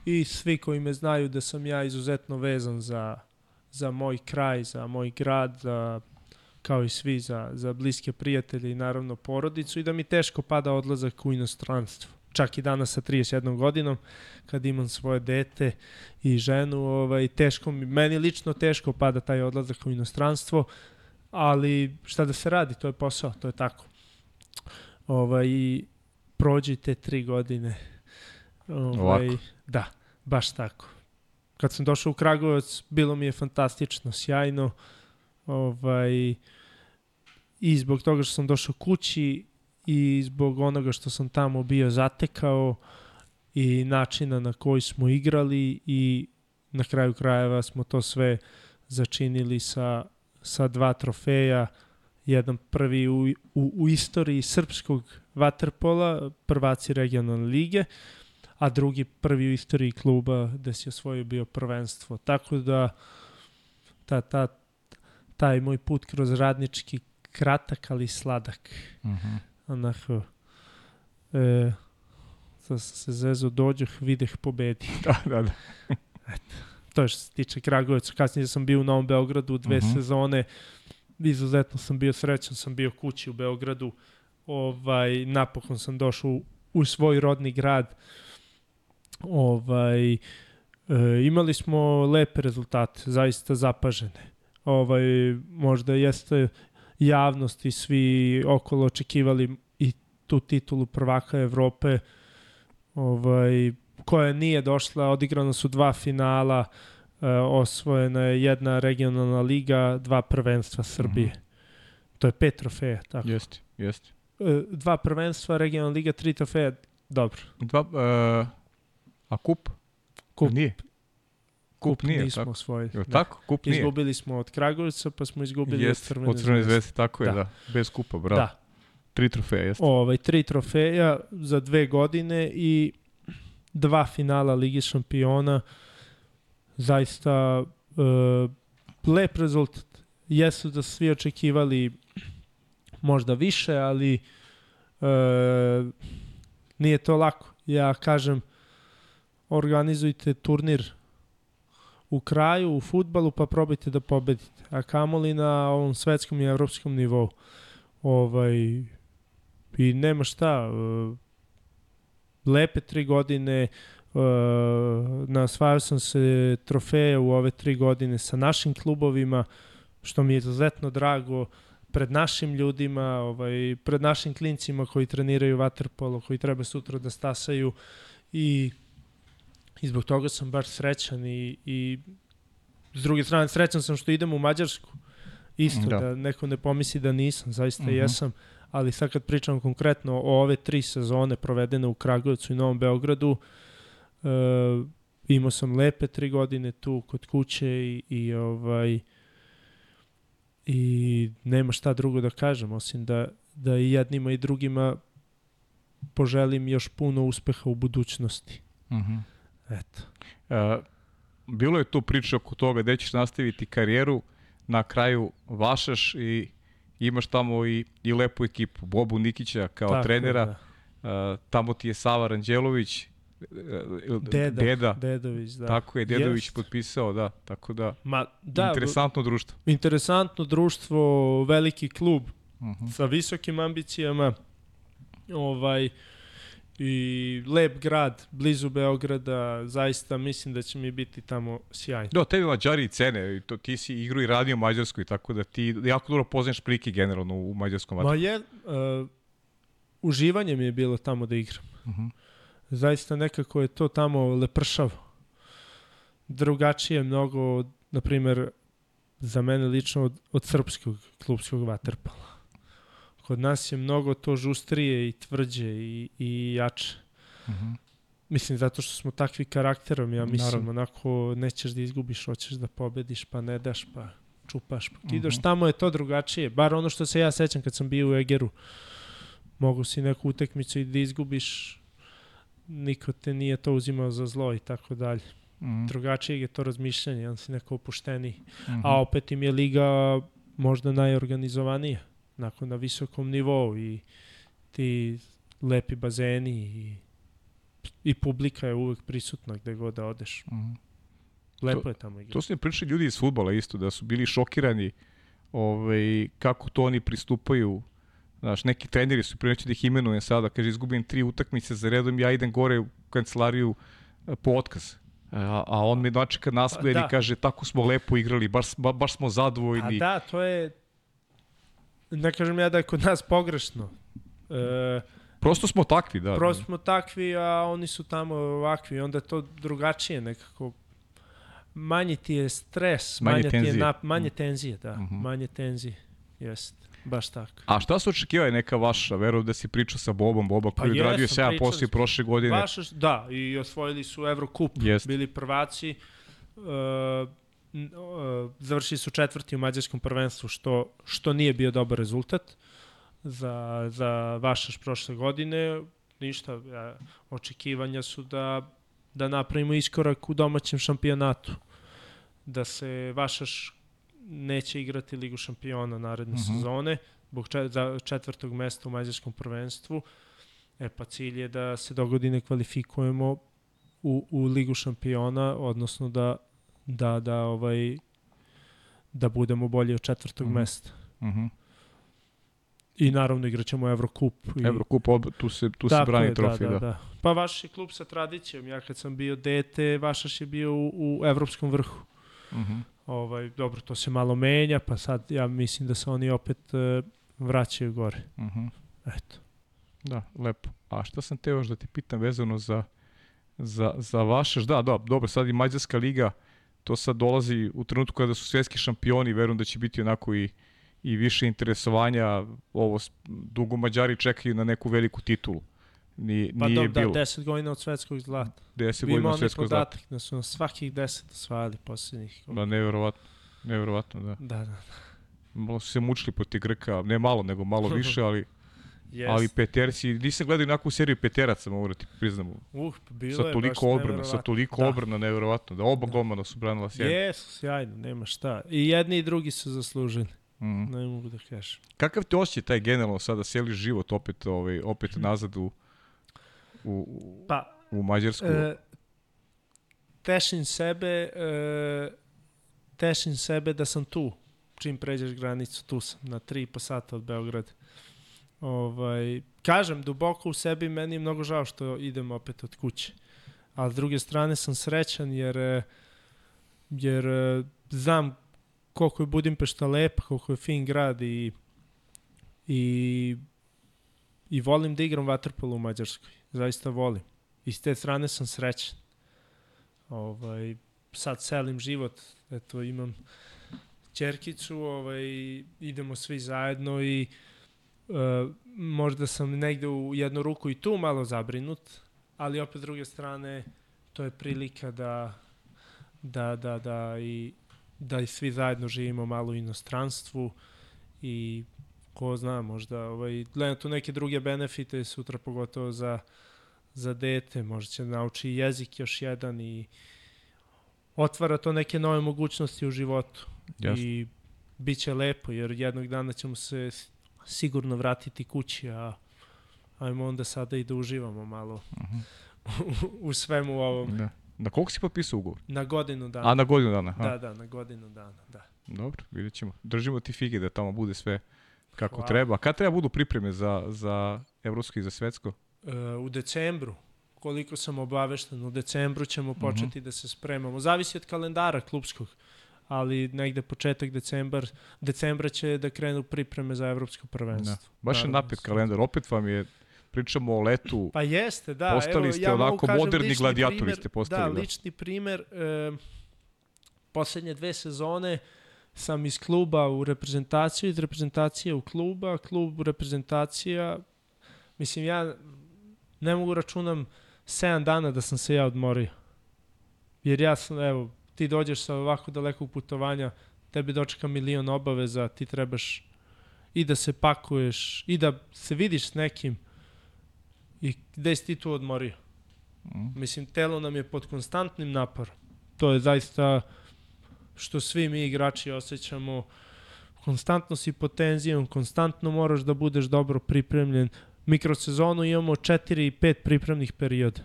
i svi koji me znaju da sam ja izuzetno vezan za, za moj kraj, za moj grad, za, kao i svi za, za bliske prijatelje i naravno porodicu i da mi teško pada odlazak u inostranstvo čak i danas sa 31 godinom, kad imam svoje dete i ženu, ovaj, teško mi, meni lično teško pada taj odlazak u inostranstvo, ali šta da se radi, to je posao, to je tako. Ovaj, prođi te tri godine. Ovaj, Ovako. Da, baš tako. Kad sam došao u Kragujevac, bilo mi je fantastično, sjajno. Ovaj, I zbog toga što sam došao kući, i zbog onoga što sam tamo bio zatekao i načina na koji smo igrali i na kraju krajeva smo to sve začinili sa, sa dva trofeja, jedan prvi u, u, u istoriji srpskog vaterpola, prvaci regionalne lige, a drugi prvi u istoriji kluba gde si osvojio bio prvenstvo. Tako da ta, ta, taj moj put kroz radnički kratak, ali sladak. Uh mhm. -huh onako e, sa se zezo dođoh, videh pobedi. Da, da, da. Eto, to je što se tiče Kragovica. Kasnije sam bio u Novom Beogradu dve uh mhm. -huh. sezone. Izuzetno sam bio srećan, sam bio kući u Beogradu. Ovaj, napokon sam došao u, u svoj rodni grad. Ovaj, e, imali smo lepe rezultate, zaista zapažene. Ovaj, možda jeste javnost i svi okolo očekivali i tu titulu prvaka Evrope ovaj, koja nije došla, odigrana su dva finala, e, osvojena je jedna regionalna liga, dva prvenstva Srbije. Mm -hmm. To je pet trofeja, tako? Jeste, jeste. E, dva prvenstva, regionalna liga, tri trofeja, dobro. Dva, uh, a kup? Kup, nije. Kup, nije, nismo tako. osvojili. Jo, tako? Kup nije. Izgubili smo od Kragujevca, pa smo izgubili jest, od Crvene, od Crvene zvezde. tako je, da. da. Bez kupa, bravo. Da. Tri trofeja, jeste. Ovaj, tri trofeja za dve godine i dva finala Ligi šampiona. Zaista uh, lep rezultat. Jesu da svi očekivali možda više, ali uh, nije to lako. Ja kažem, organizujte turnir u kraju, u futbalu, pa probajte da pobedite. A kamoli na ovom svetskom i evropskom nivou. Ovaj, I nema šta. Uh, lepe tri godine, uh, nasvajao sam se trofeje u ove tri godine sa našim klubovima, što mi je izuzetno drago pred našim ljudima, ovaj, pred našim klincima koji treniraju vaterpolo, koji treba sutra da stasaju i I zbog toga sam baš srećan i, i s druge strane srećan sam što idem u Mađarsku. Isto, da, da neko ne pomisli da nisam, zaista mhm. -huh. jesam, ali sad kad pričam konkretno o ove tri sezone provedene u Kragujevcu i Novom Beogradu, uh, imao sam lepe tri godine tu kod kuće i, i ovaj i nema šta drugo da kažem osim da, da i jednima i drugima poželim još puno uspeha u budućnosti. Mhm. -huh. Eto. Uh, bilo je tu priča oko toga gde ćeš nastaviti karijeru, na kraju vašaš i imaš tamo i, i lepu ekipu, Bobu Nikića kao Tako, trenera, da. uh, tamo ti je Sava Ranđelović, Deda, Deda. Dedović, da. Tako je, Dedović Jest. potpisao, da. Tako da, Ma, da, interesantno društvo. Interesantno društvo, veliki klub uh mhm. -huh. sa visokim ambicijama. Ovaj, i lep grad, blizu Beograda, zaista mislim da će mi biti tamo sjajno. Da, tebi Mađari cene, to, ti si igru i radio u Mađarskoj, tako da ti jako dobro poznaš prilike generalno u mađarskom vatru. Ma je, uh, uživanje mi je bilo tamo da igram. Uh mhm. -huh. Zaista nekako je to tamo lepršavo. Drugačije mnogo, na primer, za mene lično od, od srpskog klubskog vaterpala. Kod nas je mnogo to žustrije i tvrđe i, i jače. Uh mhm. -huh. Mislim, zato što smo takvi karakterom, ja mislim, Naravno. onako, nećeš da izgubiš, hoćeš da pobediš, pa ne daš, pa čupaš, pa kidaš. Uh -huh. Tamo je to drugačije. Bar ono što se ja sećam kad sam bio u Egeru. Mogu si neku utekmicu i da izgubiš, niko te nije to uzimao za zlo i tako dalje. Mm. Drugačije je to razmišljanje, on si neko opušteniji. Mm Mhm. -hmm. A opet im je liga možda najorganizovanija, nakon na visokom nivou i ti lepi bazeni i, i publika je uvek prisutna gde god da odeš. Mhm. Lepo To- je tamo igrati. To su mi pričali ljudi iz futbala isto, da su bili šokirani ovaj, kako to oni pristupaju. Znaš, neki treneri su prineći da ih imenujem sada, kaže izgubim tri utakmice za redom, ja idem gore u kancelariju e, po otkaz. A, a on me dočeka nasled Pa, da. i kaže tako smo lepo igrali, baš, ba, baš smo A zadovoljni. da, to je... Ne kažem ja da je kod nas pogrešno. E, Prosto smo takvi, da. prosto smo takvi, a oni su tamo ovakvi. Onda je to drugačije nekako. Manji ti je stres, Manje manje, ti je tenzije. nap, manje tenzije, da. Mhm. Manje tenzije, jest. Baš tako. A šta su očekivali neka vaša? Verujem da si pričao sa Bobom, Boba koji je jesam, gradio 7 pričali poslije smo. prošle godine. Baš, da, i osvojili su Evrokup, Jest. bili prvaci. Uh, završili su četvrti u mađarskom prvenstvu, što, što nije bio dobar rezultat za, za Vašaš prošle godine. Ništa, uh, očekivanja su da, da napravimo iskorak u domaćem šampionatu. Da se Vašaš neće igrati Ligu šampiona naredne Mhm. sezone, zbog četvrtog mesta u mađarskom prvenstvu. E pa cilj je da se do godine kvalifikujemo u, u Ligu šampiona, odnosno da, da, da, ovaj, da budemo bolji od četvrtog Mhm. mesta. Mhm. I naravno igraćemo Evrokup. I, Evrokup, ob, tu se, tu se Tako brani je, trofej, da. da, da. Pa vaš je klub sa tradicijom. Ja kad sam bio dete, Vašaš je bio u, u evropskom vrhu. Mhm. Ovaj, dobro, to se malo menja, pa sad ja mislim da se oni opet uh, vraćaju gore. Mhm. Eto. Da, lepo. A šta sam teo još da ti pitam vezano za, za, za vaše, da, da, dobro, sad i Mađarska liga, to sad dolazi u trenutku kada su svetski šampioni, verujem da će biti onako i, i više interesovanja, ovo, dugo Mađari čekaju na neku veliku titulu. Ni, Pa nije dobro, da, bilo. 10 godina od svetskog zlata. 10 Vi godina onaj svetskog zlata. podatak da su nas svakih 10 osvajali posljednjih. Da, nevjerovatno. Nevjerovatno, da. Da, da. Malo su se mučili protiv Grka, ne malo, nego malo više, ali, Yes. ali peterci, nisam gledao onakvu seriju peteraca, mogu da ti priznam. Uh, bilo sa je toliko baš odbrana, sa toliko Da. odbrana, nevjerovatno. Da oba golmana su branila sjajno. Jesu, sjajno, nema šta. I jedni i drugi su zaslužili. Mhm. Ne mogu da kažem. Kakav ti osjećaj taj generalno sada seliš život opet ovaj opet Hm. nazad u u, u, Pa, u Mađarsku? e, tešim sebe, e, tešim sebe da sam tu. Čim pređeš granicu, tu sam, na 3,5 sata od Beograda. Ovaj, kažem, duboko u sebi meni je mnogo žao što idem opet od kuće. A s druge strane sam srećan jer, e, jer e, znam koliko je Budimpešta lepa, koliko je fin grad i, i, i volim da igram vaterpolo u Mađarskoj. Zaista volim. I s te strane sam srećan. Ovaj, sad selim život, eto imam čerkicu, ovaj, idemo svi zajedno i uh, možda sam negde u jednu ruku i tu malo zabrinut, ali opet s druge strane to je prilika da da, da, da i da i svi zajedno živimo malo u inostranstvu i ko zna, možda ovaj, gledam tu neke druge benefite sutra pogotovo za, za dete, možda će nauči jezik još jedan i otvara to neke nove mogućnosti u životu. Jasno. I bit će lepo, jer jednog dana ćemo se sigurno vratiti kući, a ajmo onda sada i da uživamo malo Mhm. u, u svemu ovom. Da. Na koliko si potpisao ugovor? Na godinu dana. A na godinu dana. Da, Da. da, na godinu dana, da. Dobro, vidjet ćemo. Držimo ti fige da tamo bude sve kako Hvala. treba. Kad treba budu pripreme za, za evropsko i za svetsko? E, u decembru, koliko sam obavešten, u decembru ćemo početi da se spremamo. Zavisi od kalendara klubskog, ali negde početak decembar, decembra će da krenu pripreme za evropsko Da. prvenstvo. Baš je napet kalendar. Opet vam je, pričamo o letu, Pa jeste, da. Postali evo, ste ja onako kažem moderni gladijatori primer, ste postali, Da, da. lični primer. E, poslednje dve sezone sam iz kluba u reprezentaciju, iz reprezentacije u kluba, klub reprezentacija. Mislim, ja ne mogu računam 7 dana da sam se ja odmorio. Jer ja sam, evo, ti dođeš sa ovako dalekog putovanja, tebi dočeka milion obaveza, ti trebaš i da se pakuješ, i da se vidiš s nekim, i gde si ti tu odmorio? Mhm. Mislim, telo nam je pod konstantnim naporom. to je zaista što svi mi igrači osjećamo. Konstantno si pod tenzijom, konstantno moraš da budeš dobro pripremljen. Mikrosezonu imamo 4 i 5 pripremnih perioda.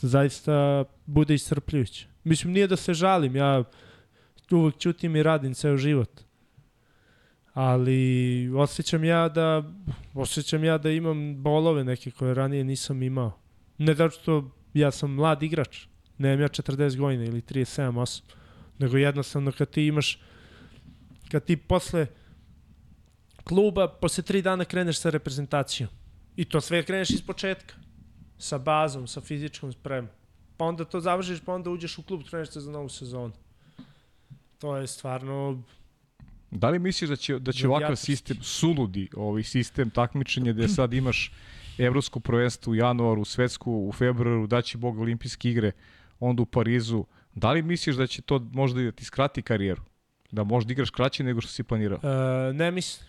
Zaista bude iscrpljujuće. Mislim, nije da se žalim, ja uvek ćutim i radim ceo život. Ali osjećam ja da osjećam ja da imam bolove neke koje ranije nisam imao. Ne zato što ja sam mlad igrač, nemam ja 40 godina ili 37, 8, nego jednostavno kad ti imaš, kad ti posle kluba, posle tri dana kreneš sa reprezentacijom. I to sve kreneš iz početka. Sa bazom, sa fizičkom spremom. Pa onda to završiš, pa onda uđeš u klub, kreneš se za novu sezonu. To je stvarno Da li misliš da će, da će ovakav sistem, suludi ovaj sistem takmičenja gde sad imaš evropsko prvenstvo u januaru, svetsku u februaru, da će Bog olimpijske igre, onda u Parizu, da li misliš da će to možda da ti skrati karijeru? Da možda igraš kraće nego što si planirao? E, ne mislim.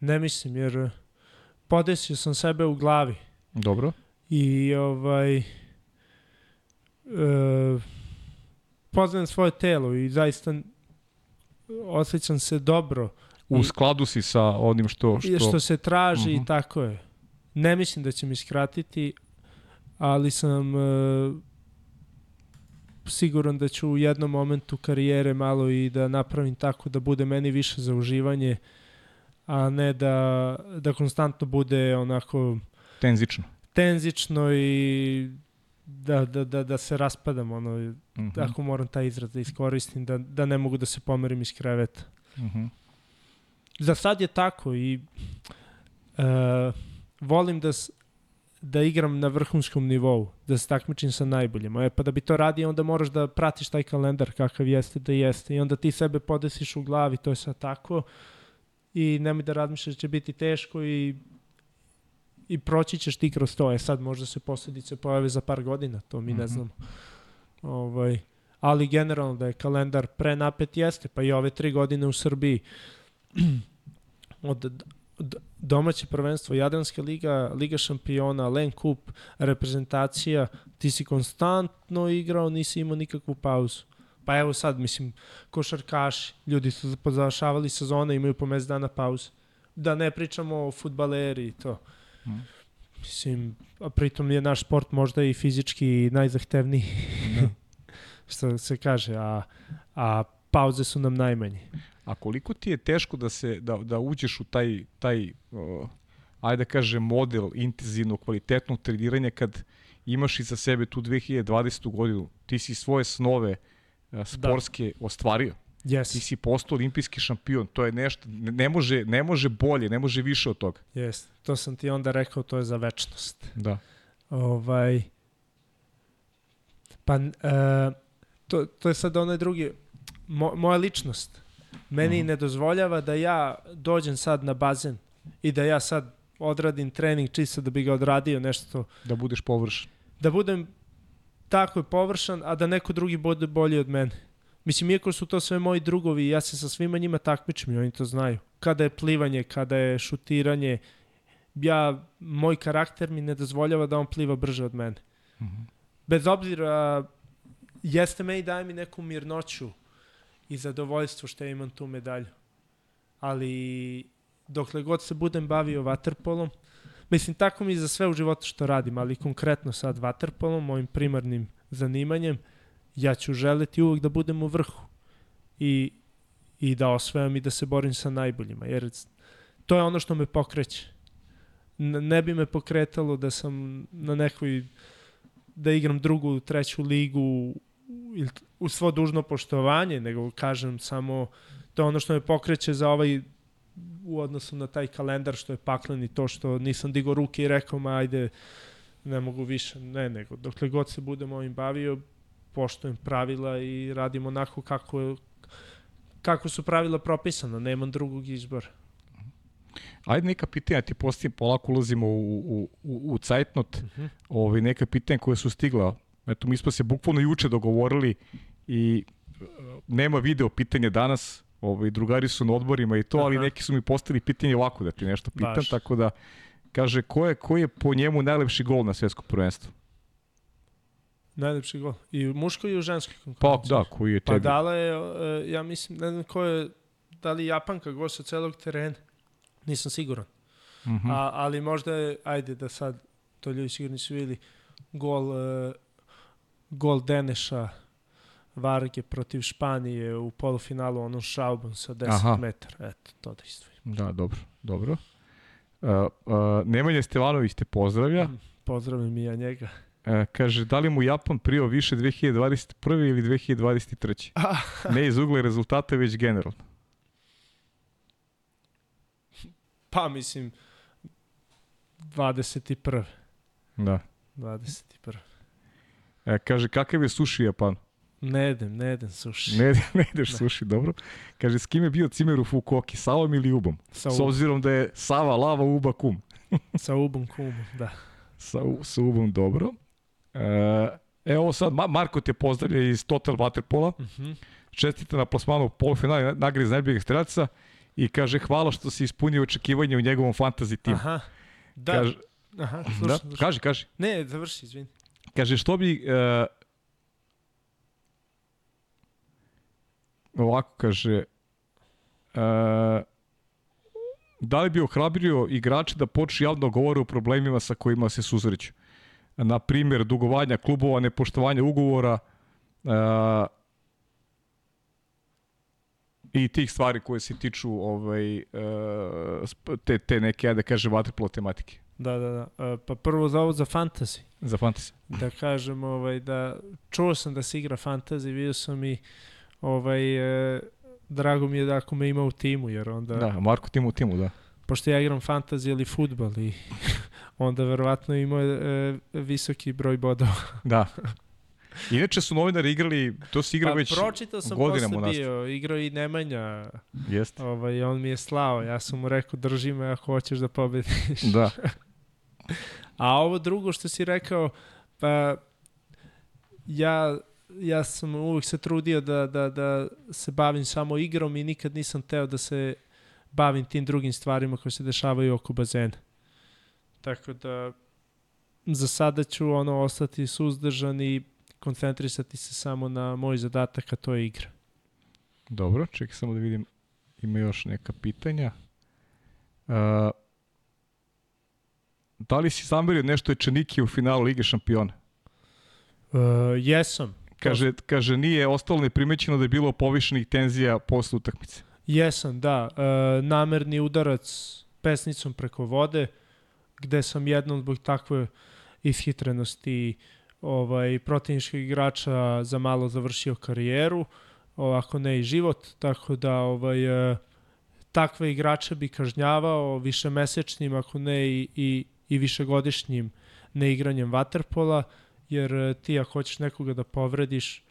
Ne mislim, jer podesio sam sebe u glavi. Dobro. I ovaj... E, poznajem svoje telo i zaista osjećam se dobro. U skladu si sa onim što... Što, što se traži uh -huh. i mhm. tako je. Ne mislim da će mi skratiti, ali sam uh, siguran da ću u jednom momentu karijere malo i da napravim tako da bude meni više za uživanje, a ne da, da konstantno bude onako... Tenzično. Tenzično i da, da, da, da se raspadam, ono, uh mhm. -huh. ako moram taj izraz da iskoristim, da, da ne mogu da se pomerim iz kreveta. Uh mhm. -huh. Za sad je tako i uh, volim da, da igram na vrhunskom nivou, da se takmičim sa najboljima. E, pa da bi to radio, onda moraš da pratiš taj kalendar kakav jeste da jeste i onda ti sebe podesiš u glavi, to je sad tako i nemoj da razmišljaš da će biti teško i i proći ćeš ti kroz to. E sad možda se posledice pojave za par godina, to mi mm -hmm. ne mhm. znamo. Ovaj, ali generalno da je kalendar prenapet jeste, pa i ove tri godine u Srbiji od domaće prvenstvo, Jadranska liga, Liga šampiona, Len Kup, reprezentacija, ti si konstantno igrao, nisi imao nikakvu pauzu. Pa evo sad, mislim, košarkaši, ljudi su pozavršavali sezone, imaju po mes dana pauze. Da ne pričamo o futbaleri i to. Mm. Mislim, a pritom je naš sport možda i fizički najzahtevniji. Da. što se kaže, a, a pauze su nam najmanje. A koliko ti je teško da se da, da uđeš u taj taj uh, ajde da kaže model intenzivno kvalitetnog treniranja kad imaš i za sebe tu 2020. godinu, ti si svoje snove uh, sportske da. ostvario. Yes. Ti si postao olimpijski šampion, to je nešto, ne može, ne može bolje, ne može više od toga. Jes, to sam ti onda rekao, to je za večnost. Da. Ovaj, pa, uh, to, to je sad onaj drugi, mo, moja ličnost. Meni -huh. ne dozvoljava da ja dođem sad na bazen i da ja sad odradim trening čisto da bi ga odradio nešto. Da budeš površan. Da budem tako je površan, a da neko drugi bude bolji od mene. Mislim, iako su to sve moji drugovi, ja se sa svima njima takmičim i oni to znaju. Kada je plivanje, kada je šutiranje, ja, moj karakter mi ne dozvoljava da on pliva brže od mene. Mm -hmm. Bez obzira, jeste me i daje mi neku mirnoću i zadovoljstvo što ja imam tu medalju. Ali dokle god se budem bavio vaterpolom, mislim, tako mi za sve u životu što radim, ali konkretno sad vaterpolom, mojim primarnim zanimanjem, ja ću želeti uvek da budem u vrhu i, i da osvajam i da se borim sa najboljima, jer to je ono što me pokreće. Ne bi me pokretalo da sam na nekoj, da igram drugu, treću ligu u svo dužno poštovanje, nego kažem samo to je ono što me pokreće za ovaj u odnosu na taj kalendar što je paklen i to što nisam digo ruke i rekao ma ajde ne mogu više, ne nego dokle god se budem ovim bavio poštujem pravila i radim onako kako, je, kako su pravila propisana, nemam drugog izbora. Ajde neka pitanja ti postavim, polako ulazimo u, u, u, u cajtnot, uh mhm. -huh. Ovi, neka pitanja koje su stigla. Eto, mi smo se bukvalno juče dogovorili i uh, nema video pitanja danas, ovaj, drugari su na odborima i to, Aha. ali neki su mi postavili pitanje ovako da ti nešto pitam, Baš. tako da kaže ko je, ko je po njemu najlepši gol na svetskom prvenstvu? Najlepši gol. I u muškoj i u ženskoj Pa konkurenciji. da, koji je Pa tebi. dala je, e, ja mislim, ne znam ko je, da li Japanka go sa celog terena. Nisam siguran. Mhm. A, ali možda je, ajde da sad, to ljudi sigurno nisu vidjeli, gol, e, gol Deneša Varge protiv Španije u polufinalu, onom šaubom sa 10 Aha. metara. Eto, to da izdvojim. Da, dobro, dobro. Uh, uh, Nemanja Stevanović te pozdravlja. Pozdravim i ja njega. Uh, kaže, da li mu Japan prio više 2021. ili 2023. ne iz ugla rezultata, već generalno. Pa mislim, 21. Da. 21. E, kaže, kakav je suši Japan? Ne idem, ne idem suši. Ne, ne ideš suši, dobro. Kaže, s kim je bio cimer u Fukuoki, Savom ili Ubom? Sa, S obzirom da je Sava, Lava, Uba, Kum. sa Ubom kumom, da. Sa, sa Ubom, dobro. E, evo sad, Ma- Marko te pozdravlja iz Total Waterpola. Mhm. Čestite na plasmanu polufinale nagrade za najboljeg strelaca i kaže hvala što si ispunio očekivanje u njegovom fantasy timu. Aha. Da, Kaže, aha, da, slušam, slušam. kaži, kaži. Ne, završi, izvini. Kaže, što bi... Uh, ovako kaže... Uh, da li bi ohrabrio igrače da počne javno govore o problemima sa kojima se susreću? Na primjer, dugovanja klubova, nepoštovanja ugovora uh, i tih stvari koje se tiču ovaj, sp- te, te neke, ajde da kaže, vaterpolo tematike Da, da, da. E, Pa prvo za ovo za fantasy. za fantasy. Da kažem, ovaj, da čuo sam da se igra fantasy, vidio sam i ovaj, e, drago mi je da ako me ima u timu, jer onda, Da, Marko tim u timu, da. Pošto ja igram fantasy ili futbal i onda verovatno ima e, visoki broj bodova. Da. Inače su novinari igrali, to se igra pa već pročitao sam godinama posle bio, igrao i Nemanja, Jeste. ovaj, on mi je slao, ja sam mu rekao drži me ako hoćeš da pobediš. Da. A ovo drugo što si rekao, pa ja, ja sam uvijek se trudio da, da, da se bavim samo igrom i nikad nisam teo da se bavim tim drugim stvarima koje se dešavaju oko bazena. Tako da za sada ću ono ostati suzdržan i koncentrisati se samo na moj zadatak, a to je igra. Dobro, čekaj samo da vidim. Ima još neka pitanja. Uh, da li si zamerio nešto Ečeniki u finalu Lige šampiona? Uh, jesam. Kaže, kaže nije ostalo neprimećeno da je bilo povišenih tenzija posle utakmice. Jesam, da. E, namerni udarac pesnicom preko vode, gde sam jednom zbog takve ishitrenosti ovaj, protivničkog igrača za malo završio karijeru, o, ako ne i život, tako da ovaj, e, takve igrače bi kažnjavao višemesečnim, ako ne i, i, i višegodišnjim neigranjem vaterpola, jer e, ti ako hoćeš nekoga da povrediš,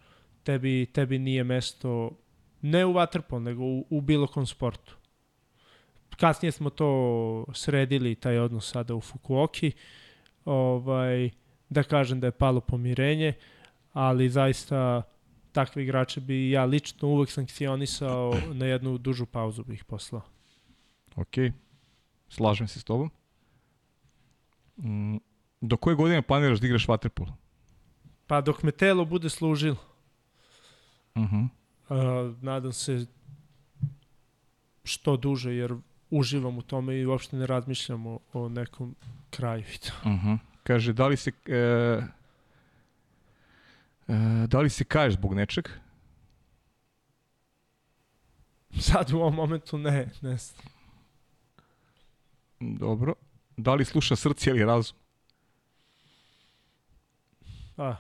tebi, tebi nije mesto ne u vaterpol, nego u, u bilo kom sportu. Kasnije smo to sredili, taj odnos sada u Fukuoki. Ovaj, da kažem da je palo pomirenje, ali zaista takve igrače bi ja lično uvek sankcionisao na jednu dužu pauzu bih poslao. Ok, slažem se s tobom. Mm, do koje godine planiraš da igraš vaterpolo? Pa dok me telo bude služilo, Uh -huh. Uh, nadam se što duže, jer uživam u tome i uopšte ne razmišljam o, o nekom kraju. Uh -huh. Kaže, da li se... E, e, da li se kaješ zbog nečeg? Sad u ovom momentu ne, ne znam. Dobro. Da li sluša srce ili razum? A.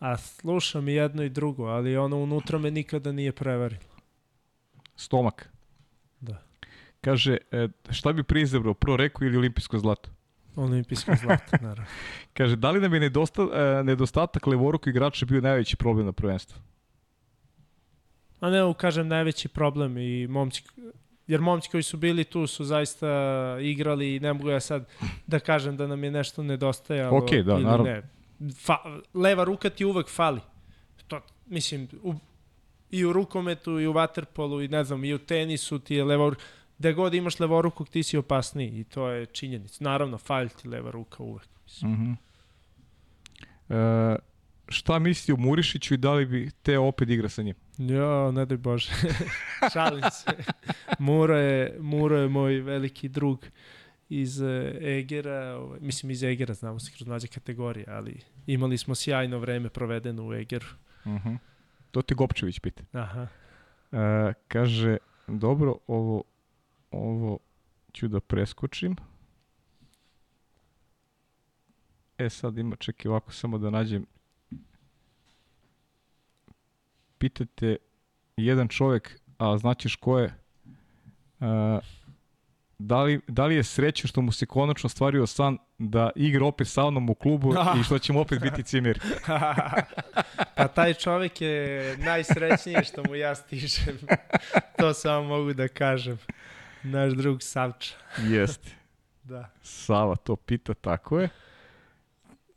A slušam i jedno i drugo, ali ono unutra me nikada nije prevarilo. Stomak. Da. Kaže, e, šta bi prije izabrao, pro reku ili olimpijsko zlato? Olimpijsko zlato, naravno. Kaže, da li nam je nedosta, e, nedostatak levoruku igrača bio najveći problem na prvenstvu? A ne, kažem, najveći problem i momci, jer momci koji su bili tu su zaista igrali i ne mogu ja sad da kažem da nam je nešto nedostajalo. Okej, da, ili naravno. Ne. Fa, leva ruka ti uvek fali. To, mislim, u, i u rukometu, i u vaterpolu, i ne znam, i u tenisu ti je leva ruka. Gde god imaš levorukog, ti si opasniji i to je činjenica. Naravno, fali ti leva ruka uvek. Mislim. Uh -huh. E, šta misli o Murišiću i da li bi te opet igra sa njim? Jo, ne daj Bože. Šalim se. Muro je, Muro je moj veliki drug iz e, Egera, ovaj, mislim iz Egera, znamo se kroz mlađe kategorije, ali imali smo sjajno vreme provedeno u Egeru. Uh -huh. To ti Gopčević pita. Aha. E, kaže, dobro, ovo, ovo ću da preskočim. E sad ima, čekaj ovako samo da nađem. Pitate jedan čovek, a znaćeš ko je, a, da li, da li je sreće što mu se konačno stvario san da igra opet sa mnom u klubu i što ćemo opet biti cimir. pa taj čovek je najsrećniji što mu ja stižem. to samo mogu da kažem. Naš drug Savča. Jeste. da. Sava to pita, tako je.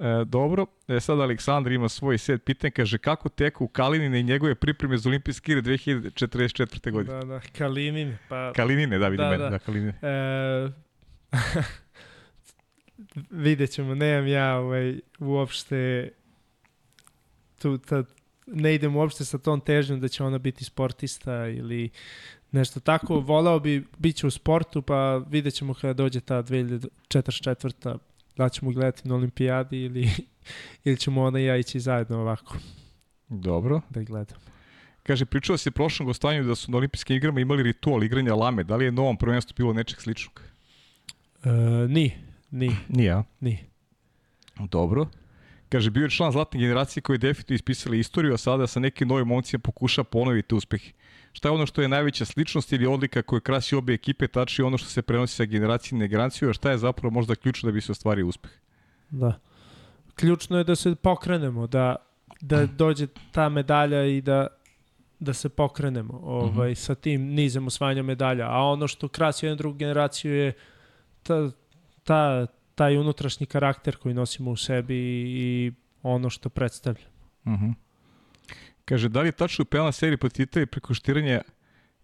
E, dobro, e, sad Aleksandar ima svoj set pitanja, kaže kako teku Kalinine i njegove pripreme za olimpijske igre 2044. godine. Da, da, Kalinine. Pa... Kalinine, da, vidim da, mene, da, da Kalinine. E, vidjet ćemo, nemam ja ovaj, uopšte tu, ta, ne idem uopšte sa tom težnjom da će ona biti sportista ili nešto tako. Volao bi, bit će u sportu, pa vidjet ćemo kada dođe ta 2044 da ćemo gledati na olimpijadi ili, ili ćemo ona i ja ići zajedno ovako. Dobro. Da gledam. Kaže, pričao se prošlom gostovanju da su na olimpijskim igrama imali ritual igranja lame. Da li je novom prvenstvu bilo nečeg sličnog? E, ni, ni. Nije, a? Ni. Dobro. Kaže, bio je član zlatne generacije koji je definitivno ispisali istoriju, a sada sa nekim novim momcima pokuša ponoviti uspeh. Šta je ono što je najveća sličnost ili odlika koja krasi obe ekipe, tači ono što se prenosi sa generacije na generaciju, a šta je zapravo možda ključno da bi se ostvario uspeh? Da. Ključno je da se pokrenemo, da, da dođe ta medalja i da, da se pokrenemo ovaj, mhm. -huh. sa tim nizem osvajanja medalja. A ono što krasi jednu drugu generaciju je ta, ta, taj unutrašnji karakter koji nosimo u sebi i ono što predstavlja. Uh mhm. -huh. Kaže, da li je tačno u penalna seriji protiv Italije preko štiranja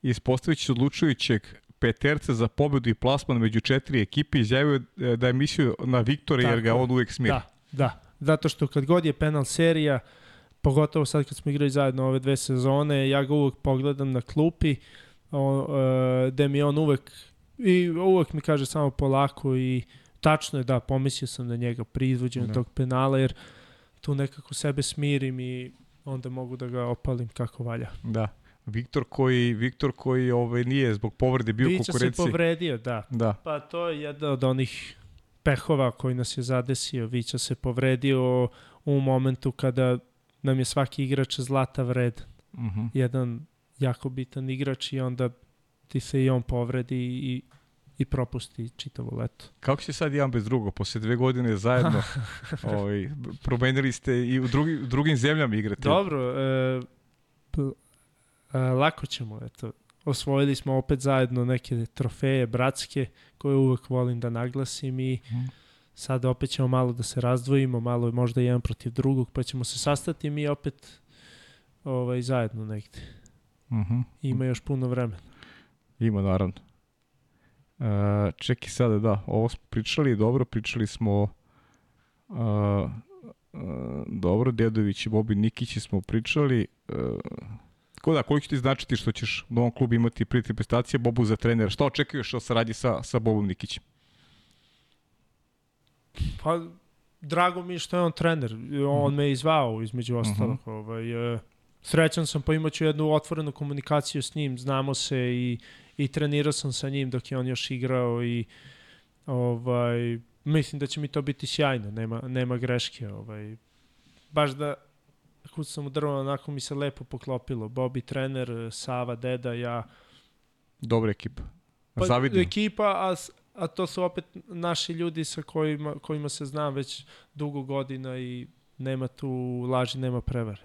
ispostavići odlučujućeg peterca za pobedu i plasman među četiri ekipe izjavio da je mislio na Viktora jer ga on uvek smira. Da, da. Zato što kad god je penal serija, pogotovo sad kad smo igrali zajedno ove dve sezone, ja ga uvek pogledam na klupi, o, e, gde mi on uvek i uvek mi kaže samo polako i tačno je da, pomislio sam na njega pri izvođenju da. tog penala, jer tu nekako sebe smirim i onda mogu da ga opalim kako valja. Da. Viktor koji, Viktor koji ovaj, nije zbog povrede bio Vića konkurenciji. Se povredio, da. da. Pa to je jedna od onih pehova koji nas je zadesio. Vića se povredio u momentu kada nam je svaki igrač zlata vred. Uh mhm. -huh. Jedan jako bitan igrač i onda ti se i on povredi i i propusti čitavo leto. Kako će sad jedan bez drugog? Posle dve godine zajedno ovaj, promenili ste i u, drugi, u drugim zemljama igrate. Dobro, e, e, lako ćemo, eto. Osvojili smo opet zajedno neke trofeje bratske koje uvek volim da naglasim i mm. sad opet ćemo malo da se razdvojimo, malo možda jedan protiv drugog, pa ćemo se sastati mi opet ovaj, zajedno negde. Mm -hmm. Ima još puno vremena. Ima, naravno. Uh, čeki sada, da, ovo smo pričali, dobro, pričali smo uh, uh, dobro, Dedović i Bobi Nikić smo pričali. Uh, Ko da, koliko će ti značiti što ćeš u novom klubu imati prijatelj prestacije, Bobu za trenera? Šta očekuješ od saradnje sa, sa Bobom Nikićem? Pa, drago mi je što je on trener. On mm. me izvao, između ostalog. Mm -hmm. ovaj, uh, srećan sam, pa imaću jednu otvorenu komunikaciju s njim, znamo se i i trenirao sam sa njim dok je on još igrao i ovaj, mislim da će mi to biti sjajno, nema, nema greške. Ovaj. Baš da sam u drvo, onako mi se lepo poklopilo. Bobi trener, Sava, Deda, ja. Dobra ekipa. Pa, Zavidno. Ekipa, a, a to su opet naši ljudi sa kojima, kojima se znam već dugo godina i nema tu laži, nema prevare.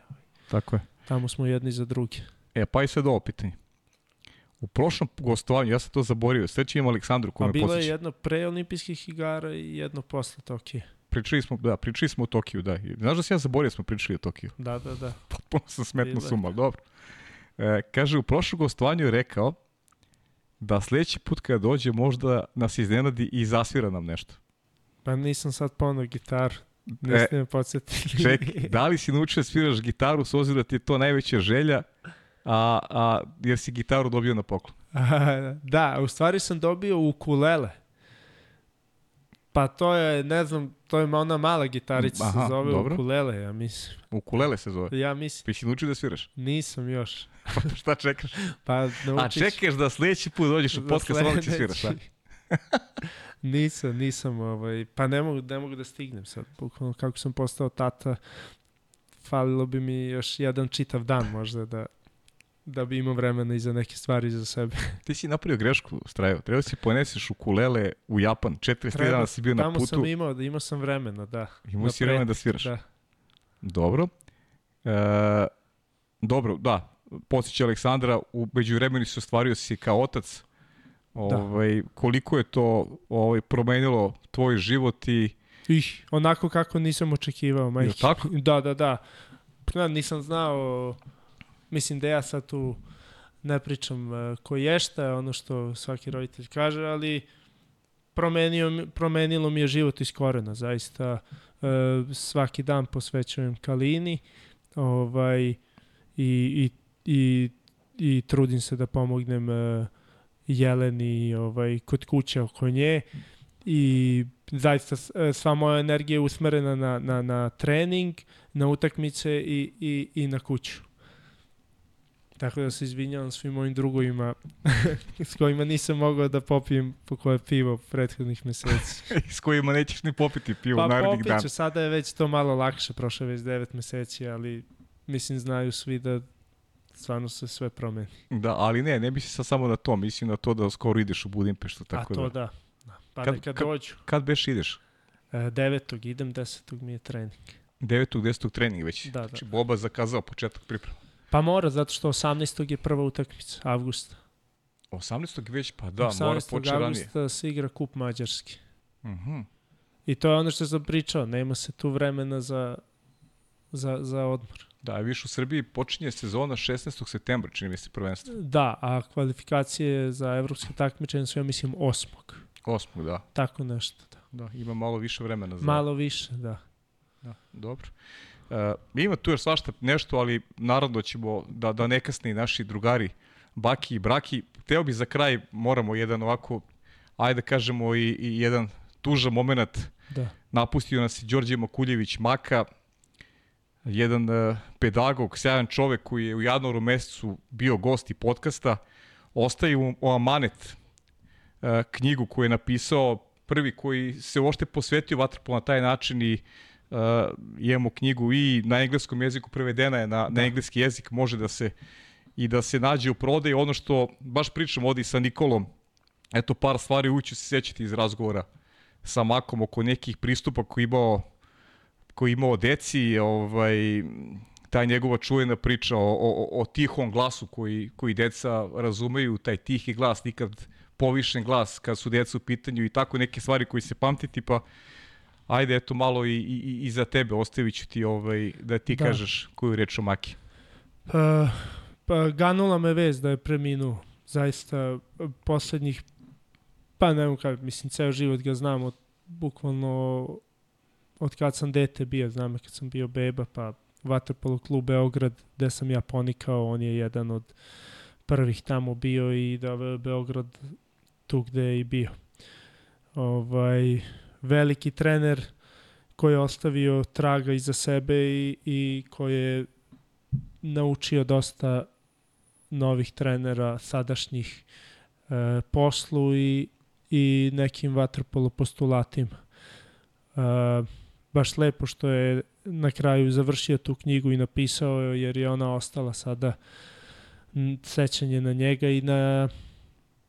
Tako je. Tamo smo jedni za drugi. E, pa i sad ovo pitanje. U prošlom gostovanju, ja sam to zaborio, sveći imam Aleksandru koji pa me posjeća. bilo je jedno pre olimpijskih igara i jedno posle Tokije. Pričali smo, da, pričali smo o Tokiju, da. Znaš da se ja zaborio da smo pričali o Tokiju? Da, da, da. Potpuno sam smetno suma, dobro. E, kaže, u prošlom gostovanju je rekao da sledeći put kada dođe možda nas iznenadi i zasvira nam nešto. Pa nisam sad ponao gitar. Niste me podsjetili. Ček, da li si naučio da sviraš gitaru s obzirom da ti je to najveća želja, a, a jer si gitaru dobio na poklon? da, u stvari sam dobio ukulele. Pa to je, ne znam, to je ona mala gitarica, Aha, se zove dobro. ukulele, ja mislim. Ukulele se zove. Ja mislim, Pa si naučio da sviraš? nisam još. Pa šta čekaš? Pa A naučit ću čekaš da sledeći put dođeš u podcast, onda će sviraš, a? nisam, nisam, ovaj, pa ne mogu, ne mogu da stignem sad. Bukvalno kako sam postao tata, falilo bi mi još jedan čitav dan možda da, da bi imao vremena i za neke stvari za sebe. Ti si napravio grešku, Strajo. Treba si poneseš ukulele u Japan. 43 dana si bio na Tamo putu. sam imao, imao sam vremena, da. Imao si vremena da sviraš. Da. Dobro. E, dobro, da. Posjeća Aleksandra, u međuvremenu si ostvario si kao otac. Ovaj, koliko je to ovaj, promenilo tvoj život i Ih, onako kako nisam očekivao, majke. tako? Da, da, da. Ja nisam znao, mislim da ja sad tu ne pričam uh, ko je šta, ono što svaki roditelj kaže, ali promenio, promenilo mi je život iz korena, zaista. Uh, svaki dan posvećujem Kalini ovaj, i, i, i, i trudim se da pomognem uh, Jeleni ovaj, kod kuće oko nje i zaista e, sva moja energija je usmerena na, na, na trening, na utakmice i, i, i na kuću. Tako da se izvinjavam svim mojim drugovima s kojima nisam mogao da popijem po koje pivo prethodnih meseci. s kojima nećeš ni popiti pivo Pa narednih dana. ću, sada je već to malo lakše, prošlo već 9 meseci, ali mislim znaju svi da stvarno se sve promeni. Da, ali ne, ne mislim sad samo na to, mislim na to da skoro ideš u Budimpeštu, tako A to da. da. da. Pa Kad- neka kad- dođu. Kad beš ideš? E, devetog idem, desetog mi je trening. 9. 10. trening već. Da, da. Znači, Boba zakazao početak priprema. Pa mora, zato što 18. je prva utakmica, avgusta. 18. već, pa da, mora 18. poče ranije. avgusta se igra kup Mađarski. Mhm. I to je ono što sam pričao, nema se tu vremena za, za, za odmor. Da, viš u Srbiji počinje sezona 16. septembra, čini mi se prvenstvo. Da, a kvalifikacije za evropske takmičenje su, ja mislim, 8. 8. da. Tako nešto, da. Da, ima malo više vremena za... Malo više, da. Da, dobro. E, ima tu još svašta nešto, ali naravno ćemo da, da ne kasni naši drugari Baki i Braki. Teo bi za kraj, moramo jedan ovako, ajde da kažemo i, i jedan tužan moment. Da. Napustio nas i Đorđe Makuljević Maka, jedan e, pedagog, sjajan čovek koji je u januaru mesecu bio gost i podcasta. Ostaje u, u Amanet e, knjigu koju je napisao prvi koji se uopšte posvetio vaterpolu na taj način i uh, imamo knjigu i na engleskom jeziku prevedena je na, na engleski jezik, može da se i da se nađe u prodaju. Ono što baš pričam ovdje sa Nikolom, eto par stvari uću se sećati iz razgovora sa Makom oko nekih pristupa koji imao koji imao deci, ovaj, ta njegova čujena priča o, o, o tihom glasu koji, koji deca razumeju, taj tihi glas, nikad povišen glas kad su deca u pitanju i tako neke stvari koji se pamtiti, pa ajde eto malo i, i, i za tebe ostavit ću ti ovaj, da ti Da. kažeš koju reč o Maki. Pa, pa ganula me vez da je preminuo. Zaista, poslednjih, pa ne mogu kada, mislim, ceo život ga znam od, bukvalno od kad sam dete bio, znam kad sam bio beba, pa Vaterpolo klub Beograd, gde sam ja ponikao, on je jedan od prvih tamo bio i da je Beograd tu gde je i bio. Ovaj, veliki trener koji je ostavio traga iza sebe i, i koji je naučio dosta novih trenera sadašnjih e, poslu i, i nekim vaterpolo postulatima. E, baš lepo što je na kraju završio tu knjigu i napisao je, jer je ona ostala sada sećanje na njega i na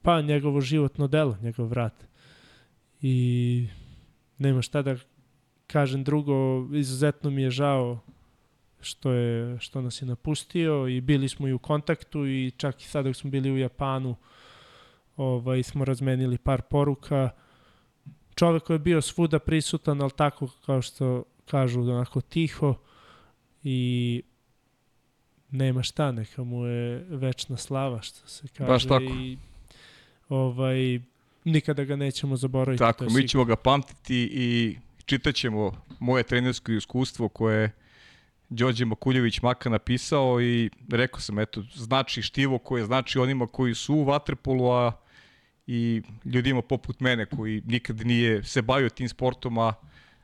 pa njegovo životno delo, njegov rad. I nema šta da kažem drugo, izuzetno mi je žao što je što nas je napustio i bili smo i u kontaktu i čak i sad dok smo bili u Japanu ovaj smo razmenili par poruka čovek koji je bio svuda prisutan ali tako kao što kažu onako tiho i nema šta neka mu je večna slava što se kaže Baš tako. i ovaj nikada ga nećemo zaboraviti Tako, mi sigurno. ćemo ga pamtiti i čitaćemo moje trenersko iskustvo koje je Đorđe Makuljević Maka napisao i rekao sam, eto, znači štivo koje znači onima koji su u Vatrepolu, a i ljudima poput mene koji nikad nije se bavio tim sportom, a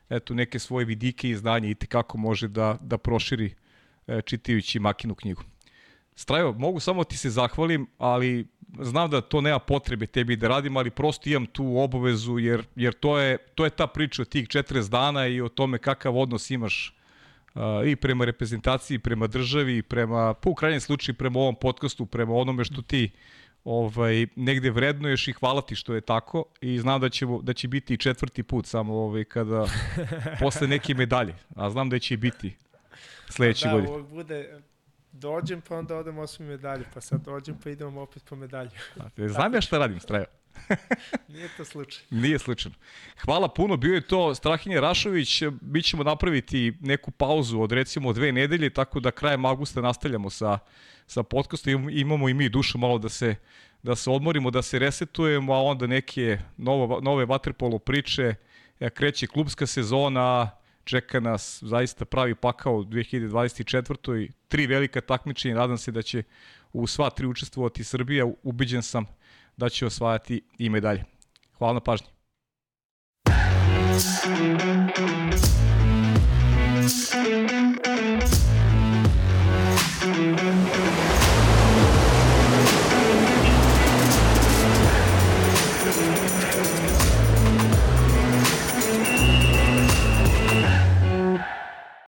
eto, neke svoje vidike i znanje i tekako može da, da proširi e, čitajući Makinu knjigu. Strajo, mogu samo ti se zahvalim, ali znam da to nema potrebe tebi da radim, ali prosto imam tu obavezu, jer, jer to, je, to je ta priča o tih 40 dana i o tome kakav odnos imaš uh, i prema reprezentaciji, prema državi, i prema, po u krajnjem slučaju, prema ovom podcastu, prema onome što ti ovaj, negde vrednuješ i hvala ti što je tako i znam da će, da će biti četvrti put samo ovaj, kada posle neke medalje, a znam da će i biti sledeće da, godine. Da, bude dođem pa onda odem osmi medalje, pa sad dođem pa idemo opet po medalju. Znam ja šta radim, Strajo. Nije to slučaj. Nije slučajno. Hvala puno, bio je to Strahinje Rašović, mi ćemo napraviti neku pauzu od recimo dve nedelje, tako da krajem augusta nastavljamo sa, sa podcastom, imamo i mi dušu malo da se, da se odmorimo, da se resetujemo, a onda neke novo, nove vaterpolo priče, e, kreće klubska sezona, čeka nas zaista pravi pakao u 2024. I tri velika takmičenja, nadam se da će u sva tri učestvovati Srbija, ubiđen sam da će osvajati i medalje. Hvala na pažnji.